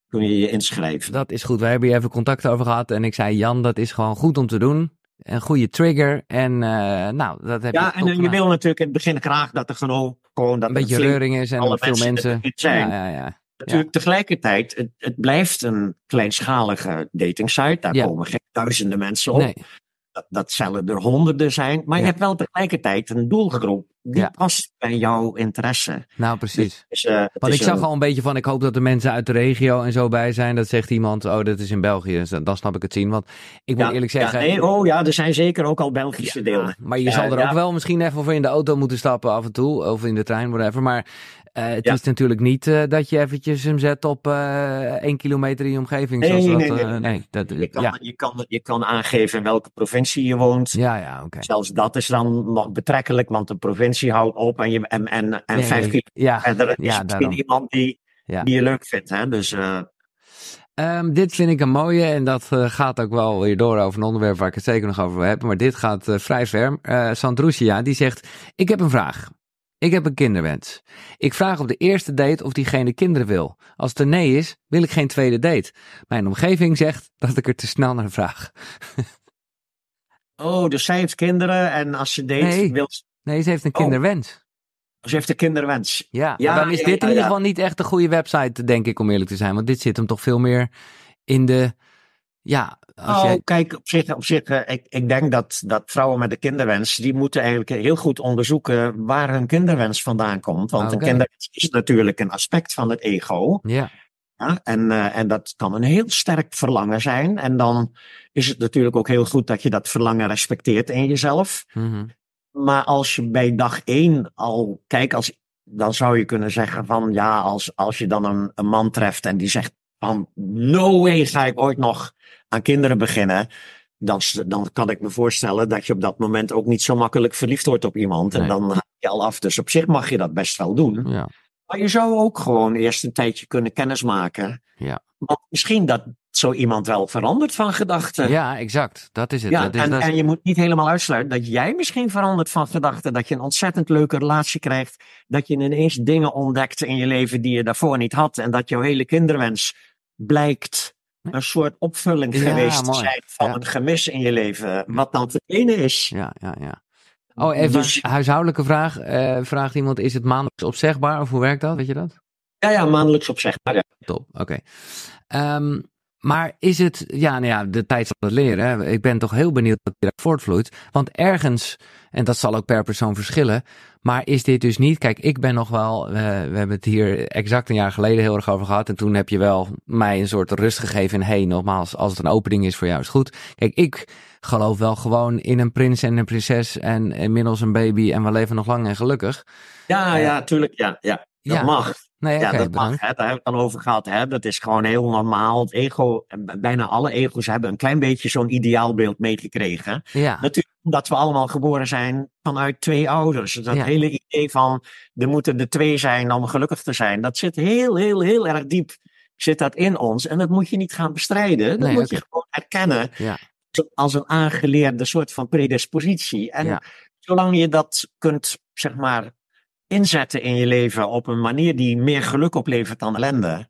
kun je, je inschrijven. Dat is goed. We hebben hier even contact over gehad. En ik zei, Jan, dat is gewoon goed om te doen. Een goede trigger. En eh, nou, dat heb Ja, je en top eh, je wil natuurlijk in het begin graag dat er gewoon, gewoon dat Een beetje flink- reuring is en veel mensen mensen. Ja, ja, ja. Natuurlijk tegelijkertijd, het, het blijft een kleinschalige datingsite. Daar Ja. komen geen duizenden mensen op. Nee. Dat, dat zullen er honderden zijn. Maar Ja. je hebt wel tegelijkertijd een doelgroep die past bij jouw interesse. Nou, precies. Dus, eh, Want ik zag al een beetje van, ik hoop dat er mensen uit de regio en zo bij zijn. Dat zegt iemand, oh, dat is in België. Dus dan snap ik het zien. Want ik moet eerlijk ja, zeggen... nee, oh ja, er zijn zeker ook al Belgische delen. Maar je zal er ook wel misschien even voor in de auto moeten stappen af en toe. Of in de trein, whatever. Maar eh, het Ja. is natuurlijk niet eh, dat je eventjes hem zet op eh één kilometer in je omgeving. Nee, zoals nee, dat, nee, nee, nee. dat, Je kan, ja. je, kan, je kan aangeven in welke provincie je woont. ja, ja, oké. Zelfs dat is dan nog betrekkelijk, want de provincie houdt op en, je, en, en, en vijf kilometer Ja, verder is ja, misschien iemand die die je leuk vindt. Hè? Dus, uh... um, dit vind ik een mooie en dat uh, gaat ook wel weer door over een onderwerp waar ik het zeker nog over wil hebben. Maar dit gaat uh, vrij ver. Uh, Sandrusia die zegt, ik heb een vraag. Ik heb een kinderwens. Ik vraag op de eerste date of diegene kinderen wil. Als het een nee is, wil ik geen tweede date. Mijn omgeving zegt dat ik er te snel naar vraag. oh, dus zij heeft kinderen en als ze date nee, wil... Nee, ze heeft een oh. kinderwens. Ze heeft een kinderwens. Ja, ja dan is ja, dit in ieder geval niet echt een goede website, denk ik, om eerlijk te zijn. Want dit zit hem toch veel meer in de... Ja, als oh, jij... kijk, op zich, op zich uh, ik, ik denk dat, dat vrouwen met een kinderwens, die moeten eigenlijk heel goed onderzoeken waar hun kinderwens vandaan komt. Want okay. een kinderwens is natuurlijk een aspect van het ego. Ja. ja en, uh, en dat kan een heel sterk verlangen zijn. En dan is het natuurlijk ook heel goed dat je dat verlangen respecteert in jezelf. Mm -hmm. Maar als je bij dag één al, kijk, als, dan zou je kunnen zeggen van ja, als, als je dan een, een man treft en die zegt van no way ga ik ooit nog aan kinderen beginnen. Dan, dan kan ik me voorstellen dat je op dat moment ook niet zo makkelijk verliefd wordt op iemand. Nee. En dan haak je al af. Dus op zich mag je dat best wel doen. Ja. Maar je zou ook gewoon eerst een tijdje kunnen kennismaken. Ja. Want misschien dat zo iemand wel verandert van gedachten. Ja, exact. Dat is het. Ja, dat is, en, dat is... en je moet niet helemaal uitsluiten dat jij misschien verandert van gedachten. Dat je een ontzettend leuke relatie krijgt. Dat je ineens dingen ontdekt in je leven die je daarvoor niet had. En dat jouw hele kinderwens blijkt een soort opvulling Ja, geweest te zijn van Ja. een gemis in je leven. Wat dan verdwenen is. Ja, ja, ja. Oh, even Dus- een huishoudelijke vraag. Eh, vraagt iemand, is het maandelijks opzegbaar of hoe werkt dat? Weet je dat? Ja, ja, maandelijks opzegbaar. Ja. Top, oké. Ehm, maar is het, ja, nou ja, de tijd zal het leren. Hè. Ik ben toch heel benieuwd wat hieruit voortvloeit. Want ergens, en dat zal ook per persoon verschillen, maar is dit dus niet, kijk, ik ben nog wel, eh, we hebben het hier exact een jaar geleden heel erg over gehad. En toen heb je wel mij een soort rust gegeven in, hey, nogmaals, als het een opening is voor jou, is goed. Kijk, ik geloof wel gewoon in een prins en een prinses en inmiddels een baby en we leven nog lang en gelukkig. Ja, Eh, ja, tuurlijk. Ja, ja. Dat ja. mag. Nee, Ja, dat mag. Hè. Daar hebben we het al over gehad. Hè. Dat is gewoon heel normaal. Het ego, bijna alle ego's hebben een klein beetje zo'n ideaalbeeld meegekregen. Ja, Natuurlijk omdat we allemaal geboren zijn vanuit twee ouders. Dat Ja. hele idee van er moeten er twee zijn om gelukkig te zijn. Dat zit heel, heel, heel erg diep zit dat in ons. En dat moet je niet gaan bestrijden. Dat Nee, moet je gewoon erkennen ja, als een aangeleerde soort van predispositie. En zolang je dat kunt, zeg maar, inzetten in je leven op een manier die meer geluk oplevert dan ellende,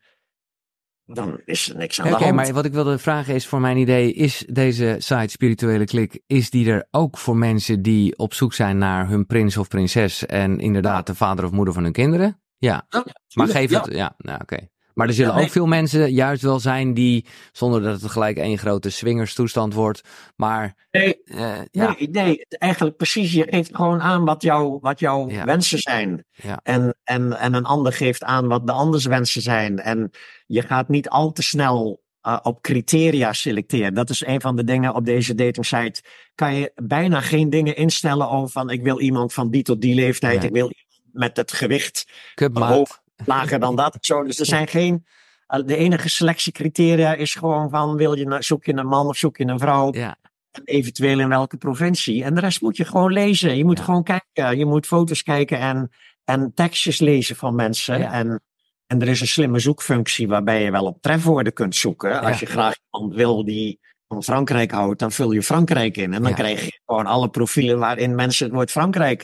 dan is er niks aan Oké, de hand. maar wat ik wilde vragen is voor mijn idee, is deze site Spirituele Klik, is die er ook voor mensen die op zoek zijn naar hun prins of prinses en inderdaad de vader of moeder van hun kinderen? Ja, Ja, maar geef het, ja, nou oké. Maar er zullen Ja, nee. ook veel mensen juist wel zijn die, zonder dat het gelijk één grote swingerstoestand wordt, maar Nee, eh, ja, Nee, nee, eigenlijk precies. Je geeft gewoon aan wat, jou, wat jouw Ja. wensen zijn. En, en, en een ander geeft aan wat de anders wensen zijn. En je gaat niet al te snel uh, op criteria selecteren. Dat is een van de dingen op deze datingsite. Kan je bijna geen dingen instellen over van ik wil iemand van die tot die leeftijd. Ik wil iemand met het gewicht cupmaat. Lager dan dat. Zo, dus er zijn geen... uh, De enige selectiecriteria is gewoon van wil je, zoek je een man of zoek je een vrouw? Ja, En eventueel in welke provincie. En de rest moet je gewoon lezen. Je moet Ja. gewoon kijken. Je moet foto's kijken en, en tekstjes lezen van mensen. Ja. En, en er is een slimme zoekfunctie waarbij je wel op trefwoorden kunt zoeken. Als je graag iemand wil die van Frankrijk houdt, dan vul je Frankrijk in. En dan krijg je gewoon alle profielen waarin mensen het woord Frankrijk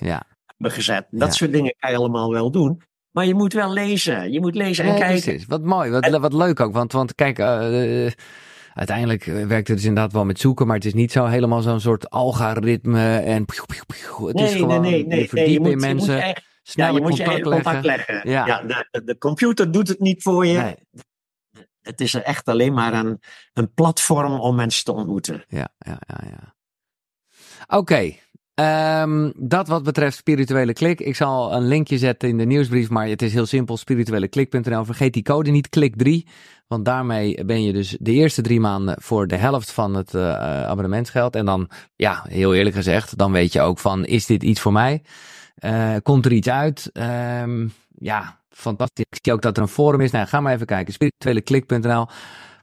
hebben gezet. Dat soort dingen kan je allemaal wel doen. Maar je moet wel lezen. Je moet lezen en Ja, kijken. precies. Wat mooi, wat, wat leuk ook. Want, want kijk, eh, eh, uiteindelijk eh, werkt het dus inderdaad wel met zoeken, maar het is niet zo helemaal zo'n soort algoritme en het is Nee, gewoon nee, nee, je nee, Je moet, in je moet mensen, echt snel ja, je moet je contact leggen. contact leggen. Ja. Ja. de, de- computer doet het niet voor je. Nee, Het is er echt alleen maar een, een platform om mensen te ontmoeten. ja, ja, ja, ja. Oké, ehm, dat wat betreft spirituele klik. Ik zal een linkje zetten in de nieuwsbrief, maar het is heel simpel. Spiritueleklik.nl. Vergeet die code niet, klik 3. Want daarmee ben je dus de eerste drie maanden voor de helft van het eh, abonnementsgeld. En dan, ja, heel eerlijk gezegd, dan weet je ook van, is dit iets voor mij? Eh, komt er iets uit? Ehm, ja, fantastisch. Ik zie ook dat er een forum is. Nou, ga maar even kijken. Spiritueleklik.nl.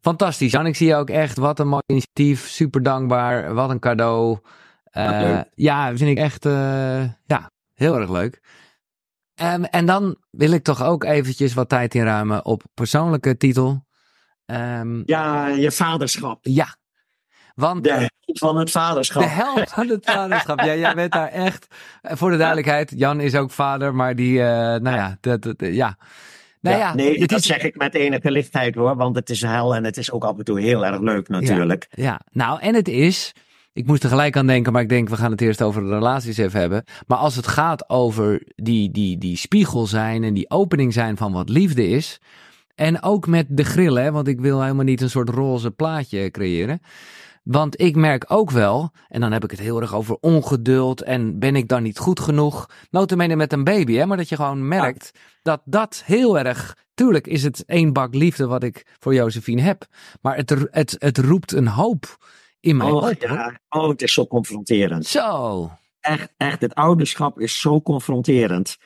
Fantastisch, Jan. Ik zie ook echt. Wat een mooi initiatief. Super dankbaar. Wat een cadeau. Eh, leuk. ja, vind ik echt eh, ja, heel erg leuk. Um, en dan wil ik toch ook eventjes wat tijd inruimen op persoonlijke titel. Um, ja, je vaderschap. Ja. Want, de helft van het vaderschap. De helft van het vaderschap. ja, jij bent daar echt. Voor de duidelijkheid, Jan is ook vader, maar die, uh, nou ja, dat, dat, ja. Nou ja, nee, dat is... zeg ik met enige lichtheid hoor, want het is hel en het is ook af en toe heel erg leuk natuurlijk. Ja, ja. nou en het is, ik moest er gelijk aan denken, maar ik denk we gaan het eerst over de relaties even hebben. Maar als het gaat over die, die, die spiegel zijn en die opening zijn van wat liefde is. En ook met de grillen, want ik wil helemaal niet een soort roze plaatje creëren. Want ik merk ook wel, en dan heb ik het heel erg over ongeduld en ben ik dan niet goed genoeg. Notabene met een baby, hè, maar dat je gewoon merkt dat dat heel erg, tuurlijk is het één bak liefde wat ik voor Josephine heb. Maar het, het, het roept een hoop in mij oh, Ja. Oh, het is zo confronterend. Zo. Echt, echt, het ouderschap is zo confronterend.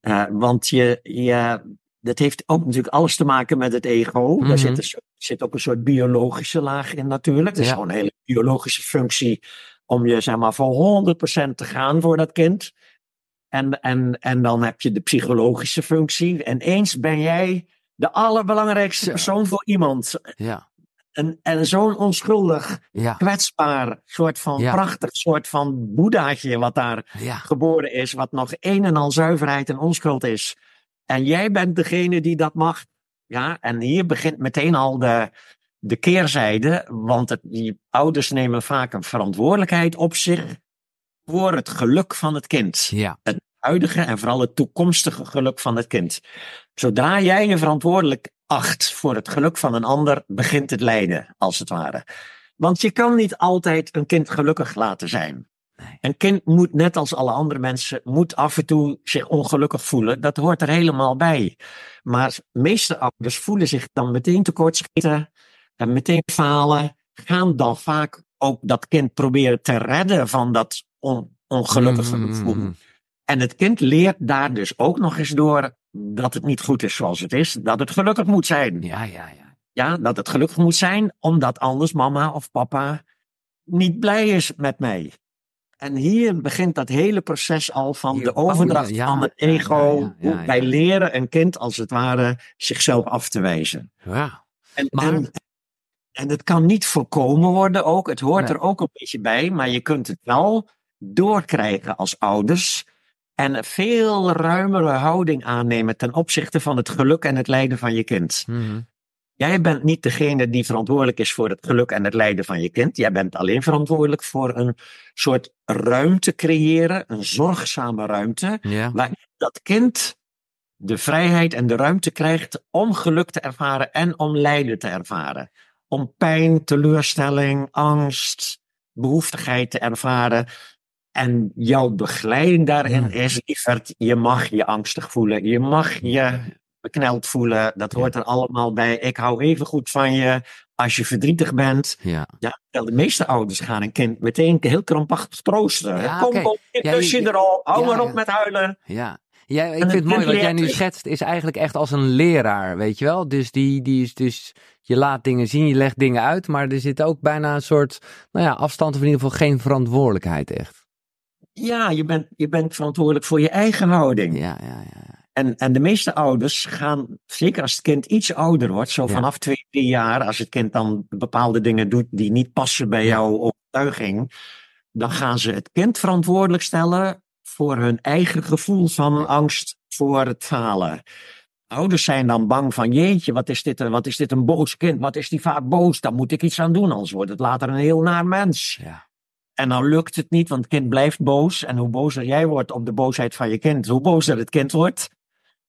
Uh, want je, je, dat heeft ook natuurlijk alles te maken met het ego. Daar mhm. zit, een, zit, ook een soort biologische laag in natuurlijk. Het is gewoon een hele biologische functie om je zeg maar voor 100% te gaan voor dat kind. En, en, en dan heb je de psychologische functie. En eens ben jij de allerbelangrijkste persoon voor iemand. Ja. En, en zo'n onschuldig, ja. kwetsbaar, soort van prachtig soort van boeddhaatje wat daar geboren is. Wat nog een en al zuiverheid en onschuld is. En jij bent degene die dat mag. Ja, en hier begint meteen al de, de keerzijde. Want het, die ouders nemen vaak een verantwoordelijkheid op zich voor het geluk van het kind. Ja. Het huidige en vooral het toekomstige geluk van het kind. Zodra jij je verantwoordelijk acht voor het geluk van een ander, begint het lijden, als het ware. Want je kan niet altijd een kind gelukkig laten zijn. Een kind moet net als alle andere mensen, moet af en toe zich ongelukkig voelen. Dat hoort er helemaal bij. Maar de meeste ouders voelen zich dan meteen tekortschieten en meteen falen. Gaan dan vaak ook dat kind proberen te redden van dat on, ongelukkige mm-hmm. gevoel. En het kind leert daar dus ook nog eens door dat het niet goed is zoals het is. Dat het gelukkig moet zijn. Ja, ja, ja. Ja, dat het gelukkig moet zijn, omdat anders mama of papa niet blij is met mij. En hier begint dat hele proces al van de overdracht van het ego. Ja, wij leren een kind als het ware zichzelf af te wijzen. Ja. En, en, en, het kan niet voorkomen worden ook. Het hoort er ook een beetje bij. Maar je kunt het wel doorkrijgen als ouders. En een veel ruimere houding aannemen ten opzichte van het geluk en het lijden van je kind. Mm Jij bent niet degene die verantwoordelijk is voor het geluk en het lijden van je kind. Jij bent alleen verantwoordelijk voor een soort ruimte creëren, een zorgzame ruimte, waar dat kind de vrijheid en de ruimte krijgt om geluk te ervaren en om lijden te ervaren. Om pijn, teleurstelling, angst, behoeftigheid te ervaren. En jouw begeleiding daarin is, je mag je angstig voelen. Je mag je bekneld voelen. Dat hoort er allemaal bij. Ik hou even goed van je als je verdrietig bent. Ja. ja de meeste ouders gaan een kind meteen heel krampachtig troosten. Ja, kom, kom, kus je erop. Hou maar op met huilen. Ja. Ja, ik vind het mooi wat jij nu schetst, is eigenlijk echt als een leraar, weet je wel? Dus, die, die is dus, je laat dingen zien, je legt dingen uit, maar er zit ook bijna een soort, nou ja, afstand of in ieder geval geen verantwoordelijkheid echt. Ja, je bent, je bent verantwoordelijk voor je eigen houding. Ja, ja, ja. En, en de meeste ouders gaan, zeker als het kind iets ouder wordt, zo vanaf twee, drie jaar, als het kind dan bepaalde dingen doet die niet passen bij jouw overtuiging, dan gaan ze het kind verantwoordelijk stellen voor hun eigen gevoel van angst voor het falen. Ouders zijn dan bang van, jeetje, wat is, dit, wat is dit een boos kind? Wat is die vaak boos? Dan moet ik iets aan doen, anders wordt het later een heel naar mens. Ja. En dan lukt het niet, want het kind blijft boos. En hoe bozer jij wordt op de boosheid van je kind, hoe bozer het kind wordt.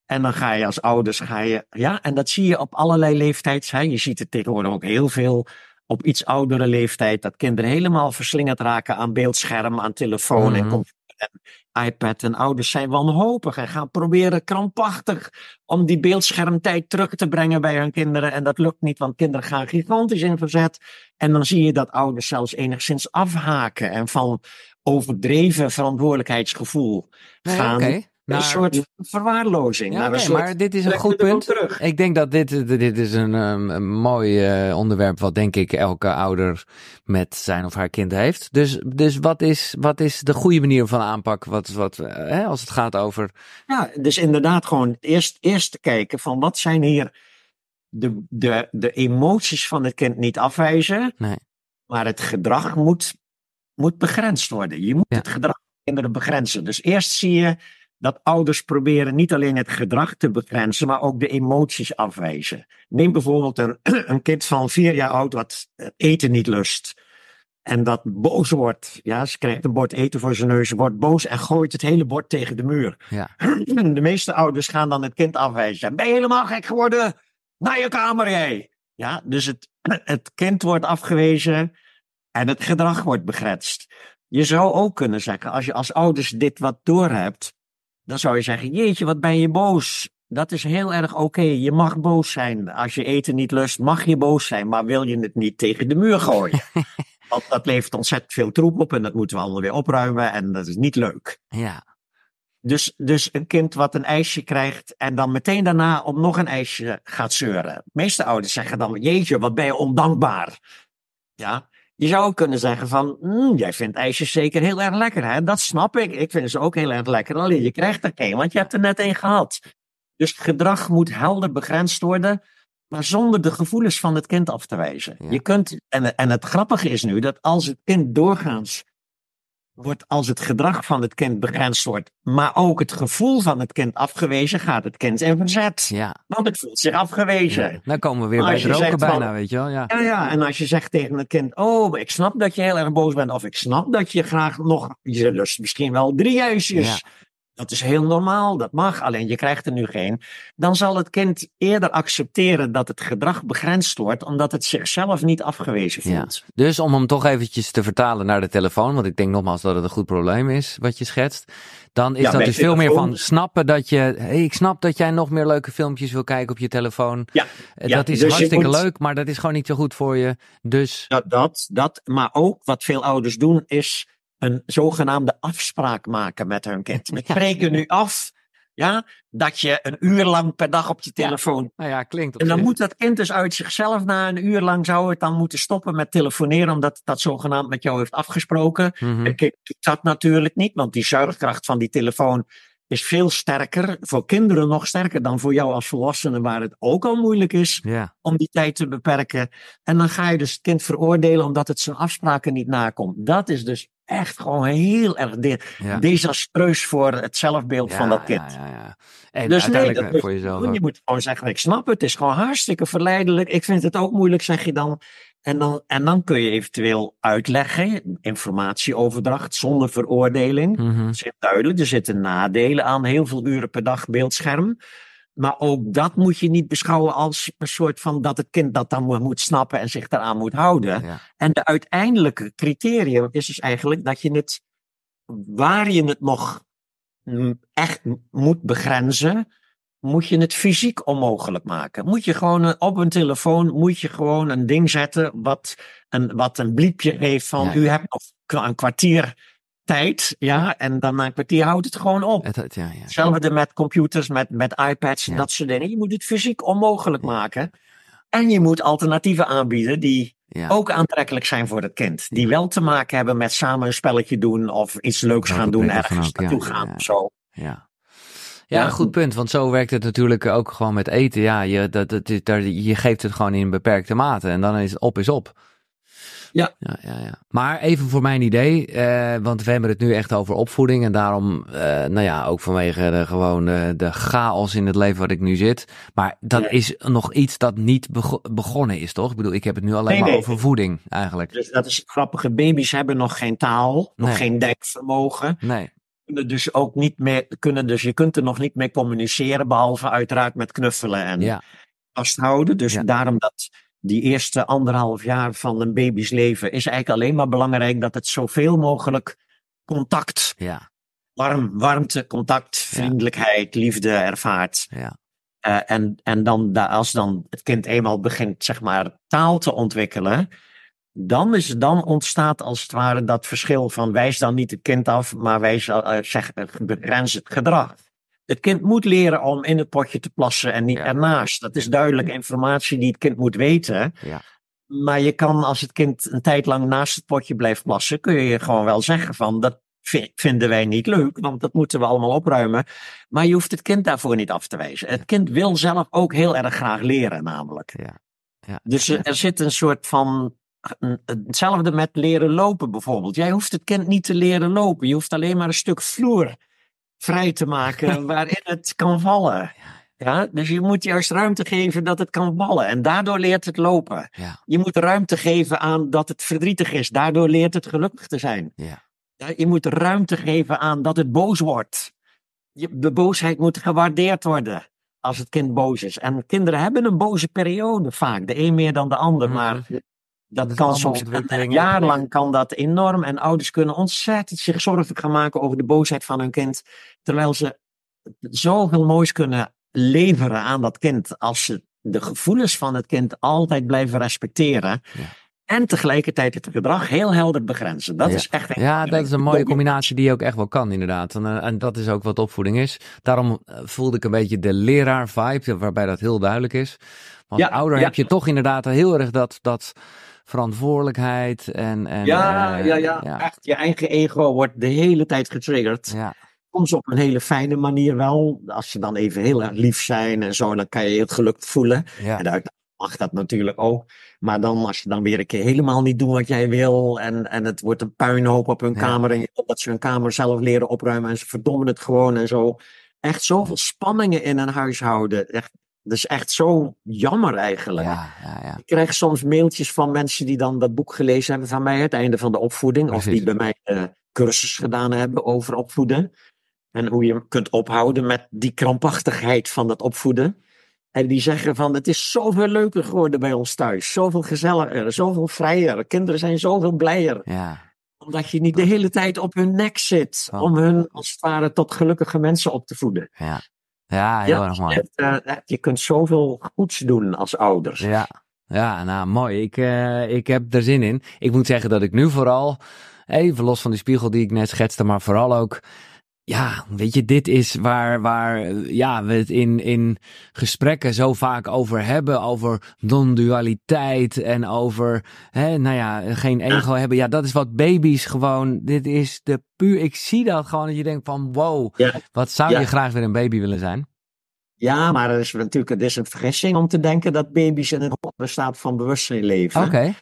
En dan ga je als ouders, ga je, ja, en dat zie je op allerlei leeftijds. Hè. Je ziet het tegenwoordig ook heel veel op iets oudere leeftijd, dat kinderen helemaal verslingerd raken aan beeldscherm, aan telefoon en mhm. computer en iPad. En ouders zijn wanhopig en gaan proberen krampachtig om die beeldschermtijd terug te brengen bij hun kinderen. En dat lukt niet, want kinderen gaan gigantisch in verzet. En dan zie je dat ouders zelfs enigszins afhaken en van overdreven verantwoordelijkheidsgevoel gaan een soort verwaarlozing. Ja, maar dit is een goed punt. Ik denk dat dit, dit is een, um, een mooi uh, onderwerp wat denk ik elke ouder met zijn of haar kind heeft. Dus, dus wat, is, wat is de goede manier van aanpak wat, wat, uh, hè, als het gaat over... Ja, dus inderdaad gewoon eerst, eerst kijken van wat zijn hier de, de, de emoties van het kind niet afwijzen. Nee. Maar het gedrag moet, moet begrensd worden. Je moet ja. het gedrag van kinderen begrenzen. Dus eerst zie je dat ouders proberen niet alleen het gedrag te begrenzen, maar ook de emoties afwijzen. Neem bijvoorbeeld een, een kind van vier jaar oud wat eten niet lust. En dat boos wordt. Ja, ze krijgt een bord eten voor zijn neus, wordt boos en gooit het hele bord tegen de muur. Ja. De meeste ouders gaan dan het kind afwijzen. Ben je helemaal gek geworden? Naar je kamer, jij! Ja, dus het, het kind wordt afgewezen en het gedrag wordt begrensd. Je zou ook kunnen zeggen, als je als ouders dit wat doorhebt, dan zou je zeggen: Jeetje, wat ben je boos? Dat is heel erg oké. Je mag boos zijn. Als je eten niet lust, mag je boos zijn. Maar wil je het niet tegen de muur gooien? Want dat levert ontzettend veel troep op en dat moeten we allemaal weer opruimen. En dat is niet leuk. Ja. Dus, dus een kind wat een ijsje krijgt en dan meteen daarna om nog een ijsje gaat zeuren. De meeste ouders zeggen dan: Jeetje, wat ben je ondankbaar. Ja. Je zou ook kunnen zeggen van, mm, jij vindt ijsjes zeker heel erg lekker, hè? Dat snap ik. Ik vind ze ook heel erg lekker. Alleen je krijgt er geen, want je hebt er net een gehad. Dus gedrag moet helder begrensd worden, maar zonder de gevoelens van het kind af te wijzen. Je kunt, en, en het grappige is nu dat als het kind doorgaans wordt als het gedrag van het kind begrensd wordt, maar ook het gevoel van het kind afgewezen, gaat het kind in verzet. Ja. Want het voelt zich afgewezen. Ja, dan komen we weer bij het roken bijna, van, weet je wel. Ja. ja. Ja, en als je zegt tegen het kind, oh, ik snap dat je heel erg boos bent, of ik snap dat je graag nog, je lust misschien wel drie ijsjes. Dat is heel normaal, dat mag, alleen je krijgt er nu geen. Dan zal het kind eerder accepteren dat het gedrag begrensd wordt, omdat het zichzelf niet afgewezen voelt. Ja. Dus om hem toch eventjes te vertalen naar de telefoon, want ik denk nogmaals dat het een goed probleem is wat je schetst. Dan is dat dus veel meer van snappen dat je, hey, ik snap dat jij nog meer leuke filmpjes wil kijken op je telefoon. Ja, dat is dus hartstikke leuk, maar dat is gewoon niet zo goed voor je. Dus. Dat, dat, dat, maar ook wat veel ouders doen is een zogenaamde afspraak maken met hun kind. We spreken nu af ja, dat je een uur lang per dag op je telefoon. Ja. Nou ja, klinkt En dan moet dat kind dus uit zichzelf na een uur lang zou het dan moeten stoppen met telefoneren, omdat dat zogenaamd met jou heeft afgesproken. Mm-hmm. En kind doet dat natuurlijk niet, want die zuigkracht van die telefoon is veel sterker, voor kinderen nog sterker dan voor jou als volwassene, waar het ook al moeilijk is ja. om die tijd te beperken. En dan ga je dus het kind veroordelen omdat het zijn afspraken niet nakomt. Dat is dus echt gewoon heel erg de ja. desastreus voor het zelfbeeld ja, van dat kind. Ja, ja, ja. dus nee, dat voor jezelf. Je moet gewoon zeggen, ik snap het, het is gewoon hartstikke verleidelijk. Ik vind het ook moeilijk, zeg je dan. En dan, en dan kun je eventueel uitleggen, informatieoverdracht zonder veroordeling. Mm -hmm. Dat is duidelijk, er zitten nadelen aan heel veel uren per dag beeldscherm. Maar ook dat moet je niet beschouwen als een soort van dat het kind dat dan moet snappen en zich daaraan moet houden. Ja. En de uiteindelijke criterium is dus eigenlijk dat je het, waar je het nog echt moet begrenzen, moet je het fysiek onmogelijk maken. Moet je gewoon op een telefoon, moet je gewoon een ding zetten wat een, wat een bliepje geeft van Ja. u hebt nog een kwartier tijd, ja, en dan na een kwartier houdt het gewoon op. Het, het- ja, ja. Hetzelfde met computers, met, met iPads en Ja. dat soort dingen. Je moet het fysiek onmogelijk maken. En je moet alternatieven aanbieden die ook aantrekkelijk zijn voor het kind. Die wel te maken hebben met samen een spelletje doen of iets leuks gaan doen, ergens ook, naartoe gaan ja. of zo. Ja. Ja, goed punt. Want zo werkt het natuurlijk ook gewoon met eten. Ja, je, dat, dat, daar, je geeft het gewoon in een beperkte mate. En dan is het op is op. Ja. Ja, ja, ja. Maar even voor mijn idee. eh, want we hebben het nu echt over opvoeding. En daarom, eh, nou ja, ook vanwege de, gewoon de, de chaos in het leven wat ik nu zit. Maar dat Ja. is nog iets dat niet bego- begonnen is, toch? Ik bedoel, ik heb het nu alleen Nee, maar nee. over voeding eigenlijk. Dus dat is grappige. Baby's hebben nog geen taal, nog Nee. geen denkvermogen. Nee. Kunnen dus ook niet meer, kunnen dus, je kunt er nog niet mee communiceren, behalve uiteraard met knuffelen en Ja, vasthouden. Dus Ja. daarom dat die eerste anderhalf jaar van een baby's leven is eigenlijk alleen maar belangrijk dat het zoveel mogelijk contact, ja, warm, warmte, contact, vriendelijkheid, liefde ervaart. ja. Eh, en, en dan, da- als dan het kind eenmaal begint, zeg maar, taal te ontwikkelen, dan, is, dan ontstaat als het ware dat verschil van wijs dan niet het kind af, maar wijs, eh, zeg, eh, gedrag. Het kind moet leren om in het potje te plassen en niet ernaast. Dat is duidelijke informatie die het kind moet weten. Ja. Maar je kan, als het kind een tijd lang naast het potje blijft plassen, kun je gewoon wel zeggen van dat vinden wij niet leuk, want dat moeten we allemaal opruimen. Maar je hoeft het kind daarvoor niet af te wijzen. Het kind wil zelf ook heel erg graag leren, namelijk. Ja. Ja. Dus er zit een soort van. Hetzelfde met leren lopen bijvoorbeeld. Jij hoeft het kind niet te leren lopen. Je hoeft alleen maar een stuk vloer vrij te maken waarin het kan vallen. Ja, dus je moet juist ruimte geven dat het kan vallen. En daardoor leert het lopen. Ja. Je moet ruimte geven aan dat het verdrietig is. Daardoor leert het gelukkig te zijn. Ja. Je moet ruimte geven aan dat het boos wordt. Je, de boosheid moet gewaardeerd worden als het kind boos is. En kinderen hebben een boze periode vaak. De een meer dan de ander. Mhm. Maar dat, kan soms ontwikkeling. een jaar lang kan dat enorm. En ouders kunnen ontzettend zich zorgen gaan maken over de boosheid van hun kind. Terwijl ze zoveel moois kunnen leveren aan dat kind. Als ze de gevoelens van het kind altijd blijven respecteren. Ja. En tegelijkertijd het gedrag heel helder begrenzen. Dat Ja. is echt een Ja, dat is een mooie combinatie die ook echt wel kan, inderdaad. En, eh, en dat is ook wat opvoeding is. Daarom eh, voelde ik een beetje de leraar-vibe, waarbij dat heel duidelijk is. Want Ja, ouder heb je toch inderdaad heel erg dat, dat verantwoordelijkheid en... en Ja, eh, ja, ja, ja. Echt, je eigen ego wordt de hele tijd getriggerd. Ja, Soms op een hele fijne manier wel. Als ze dan even heel erg lief zijn en zo, dan kan je je het geluk voelen. ja, En daar mag dat natuurlijk ook. Maar dan, als je dan weer een keer helemaal niet doet wat jij wil. En, en het wordt een puinhoop op hun Ja. kamer. En dat ze hun kamer zelf leren opruimen. En ze verdommen het gewoon en zo. Echt zoveel spanningen in een huishouden. Echt, dat is echt zo jammer eigenlijk. ja, ja, ja. Ik krijg soms mailtjes van mensen die dan dat boek gelezen hebben van mij, het einde van de opvoeding. Of die bij mij de cursus gedaan hebben over opvoeden. En hoe je kunt ophouden met die krampachtigheid van dat opvoeden. En die zeggen van, het is zoveel leuker geworden bij ons thuis. Zoveel gezelliger, zoveel vrijer. Kinderen zijn zoveel blijer. ja. Omdat je niet de hele tijd op hun nek zit. Oh. Om hun als het ware tot gelukkige mensen op te voeden. Ja, ja heel erg mooi. eh, je kunt zoveel goeds doen als ouders. Ja, ja nou mooi. Ik, eh, ik heb er zin in. Ik moet zeggen dat ik nu vooral, even los van die spiegel die ik net schetste, maar vooral ook, ja, weet je, dit is waar, waar ja, we het in, in gesprekken zo vaak over hebben. Over non-dualiteit en over, hè, nou ja, geen ego hebben. Ja, dat is wat baby's gewoon, dit is de puur, ik zie dat gewoon dat je denkt van, wow, Ja. wat zou Ja. je graag weer een baby willen zijn? Ja, maar er is natuurlijk het is een vergissing om te denken dat baby's in een hogere staat van bewustzijn leven. Oké,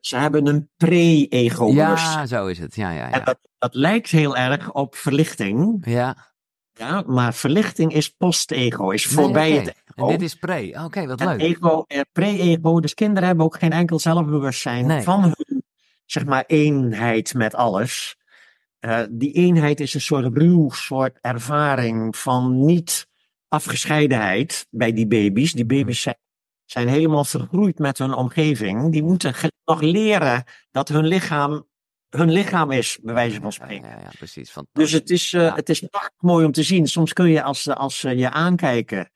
ze hebben een pre-ego ja, zo is het. Ja, ja, En ja. dat, dat lijkt heel erg op verlichting. Ja. Ja, maar verlichting is post-ego, is voorbij Nee, het En ego. dit is pre. Oké, wat En leuk. ego, eh, pre-ego, dus kinderen hebben ook geen enkel zelfbewustzijn Nee. van hun, zeg maar, eenheid met alles. Eh, die eenheid is een soort ruw soort ervaring van niet afgescheidenheid bij die baby's. Die baby's zijn, zijn helemaal vergroeid met hun omgeving. Die moeten nog leren dat hun lichaam hun lichaam is, bij wijze van spreken. ja, ja, precies. Dus het is, eh, het is prachtig mooi om te zien. Soms kun je, als, ze- als ze je aankijken,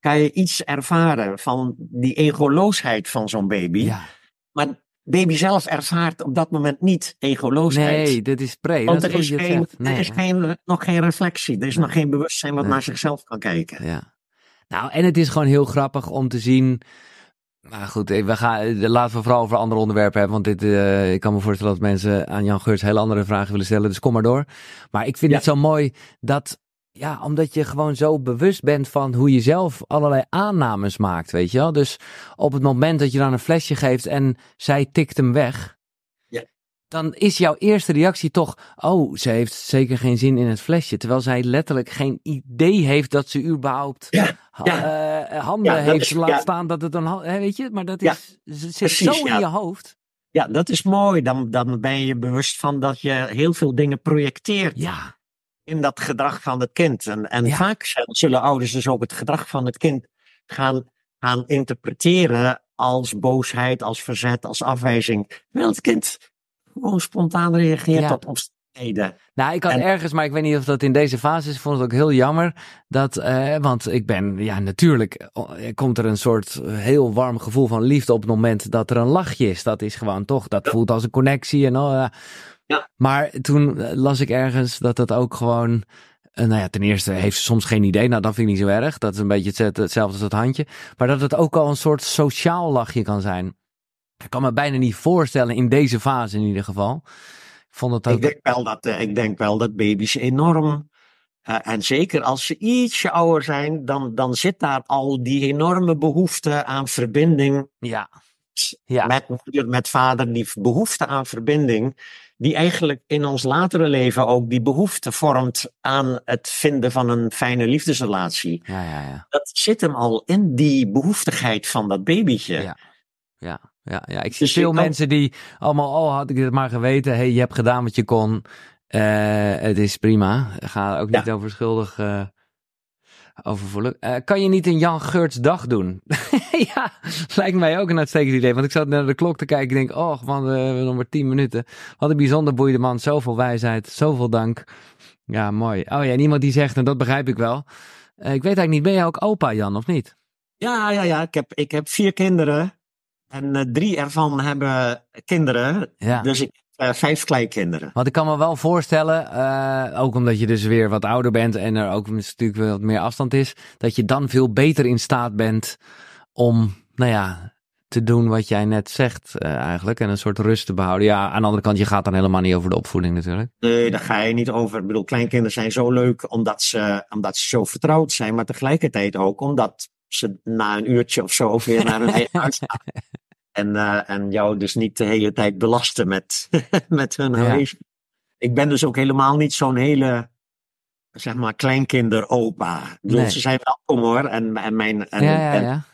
kan je iets ervaren van die egoloosheid van zo'n baby. ja. Maar baby zelf ervaart op dat moment niet egoloosheid. Nee, dit is pre. Want dat er is dat geen, er is geen, nog geen reflectie. Er is nog geen bewustzijn wat Nee. naar zichzelf kan kijken. Ja. Nou, en het is gewoon heel grappig om te zien. Maar goed, eh, we gaan, eh, laten we vooral over andere onderwerpen hebben. Want dit, eh, ik kan me voorstellen dat mensen aan Jan Geurts hele andere vragen willen stellen. Dus kom maar door. Maar ik vind Ja. het zo mooi dat, ja, omdat je gewoon zo bewust bent van hoe je zelf allerlei aannames maakt, weet je wel. Dus op het moment dat je dan een flesje geeft en zij tikt hem weg. Dan is jouw eerste reactie toch, oh, ze heeft zeker geen zin in het flesje. Terwijl zij letterlijk geen idee heeft dat ze überhaupt Ja, eh, handen Ja, heeft is- ja. staan dat het hè, weet je, maar dat is, zit precies, zo in je hoofd. Ja, dat is mooi. Dan, dan ben je bewust van dat je heel veel dingen projecteert Ja, in dat gedrag van het kind. En, en vaak zullen- ouders dus ook het gedrag van het kind gaan, gaan interpreteren als boosheid, als verzet, als afwijzing. Terwijl het kind gewoon spontaan reageert Ja. op omstandigheden. nou ik had En- ergens, maar ik weet niet of dat in deze fase is, ik vond het ook heel jammer. Dat, eh, want ik ben, ja natuurlijk, eh, komt er een soort heel warm gevoel van liefde op het moment dat er een lachje is. Dat is gewoon toch, dat voelt als een connectie en al. ja. Ja. Maar toen eh, las ik ergens dat dat ook gewoon nou ja, ten eerste heeft ze soms geen idee. Nou, dat vind ik niet zo erg. Dat is een beetje hetzelfde als het handje. Maar dat het ook al een soort sociaal lachje kan zijn. Ik kan me bijna niet voorstellen in deze fase in ieder geval. Ik, vond het ook... ik, denk, wel dat, ik denk wel dat baby's enorm uh, en zeker als ze ietsje ouder zijn, dan, dan zit daar al die enorme behoefte aan verbinding. Ja. ja. Met moeder, met vader, die behoefte aan verbinding. Die eigenlijk in ons latere leven ook die behoefte vormt aan het vinden van een fijne liefdesrelatie. Ja, ja, ja. Dat zit hem al in die behoeftigheid van dat babytje. Ja. Ja, ja, ja. ik zie dus veel mensen die allemaal, oh had ik het maar geweten, hey, je hebt gedaan wat je kon. Uh, het is prima. Ga ook niet over schuldig. Uh, over uh, kan je niet een Jan Geurts dag doen? ja, lijkt mij ook een uitstekend idee. Want ik zat naar de klok te kijken en denk, oh man, we hebben nog maar tien minuten. Wat een bijzonder boeiende man. Zoveel wijsheid, zoveel dank. Ja, mooi. Oh ja, en iemand die zegt, en dat begrijp ik wel. ik weet eigenlijk niet, ben jij ook opa Jan of niet? Ja, ja, ja. Ik heb, ik heb vier kinderen. En drie ervan hebben kinderen. Ja. Dus ik uh, vijf kleinkinderen. Want ik kan me wel voorstellen, uh, ook omdat je dus weer wat ouder bent en er ook natuurlijk wat meer afstand is, dat je dan veel beter in staat bent om, nou ja, te doen wat jij net zegt uh, eigenlijk. En een soort rust te behouden. Ja, aan de andere kant, je gaat dan helemaal niet over de opvoeding natuurlijk. Nee, daar ga je niet over. Ik bedoel, kleinkinderen zijn zo leuk omdat ze, omdat ze zo vertrouwd zijn. Maar tegelijkertijd ook omdat ze na een uurtje of zo weer naar hun eigen huis gaan. En, uh, en jou dus niet de hele tijd belasten met, met hun huis. Ik ben dus ook helemaal niet zo'n hele, zeg maar, kleinkinderopa. Nee. Ze zijn welkom hoor. En, en, mijn, en, ja, ja, ja.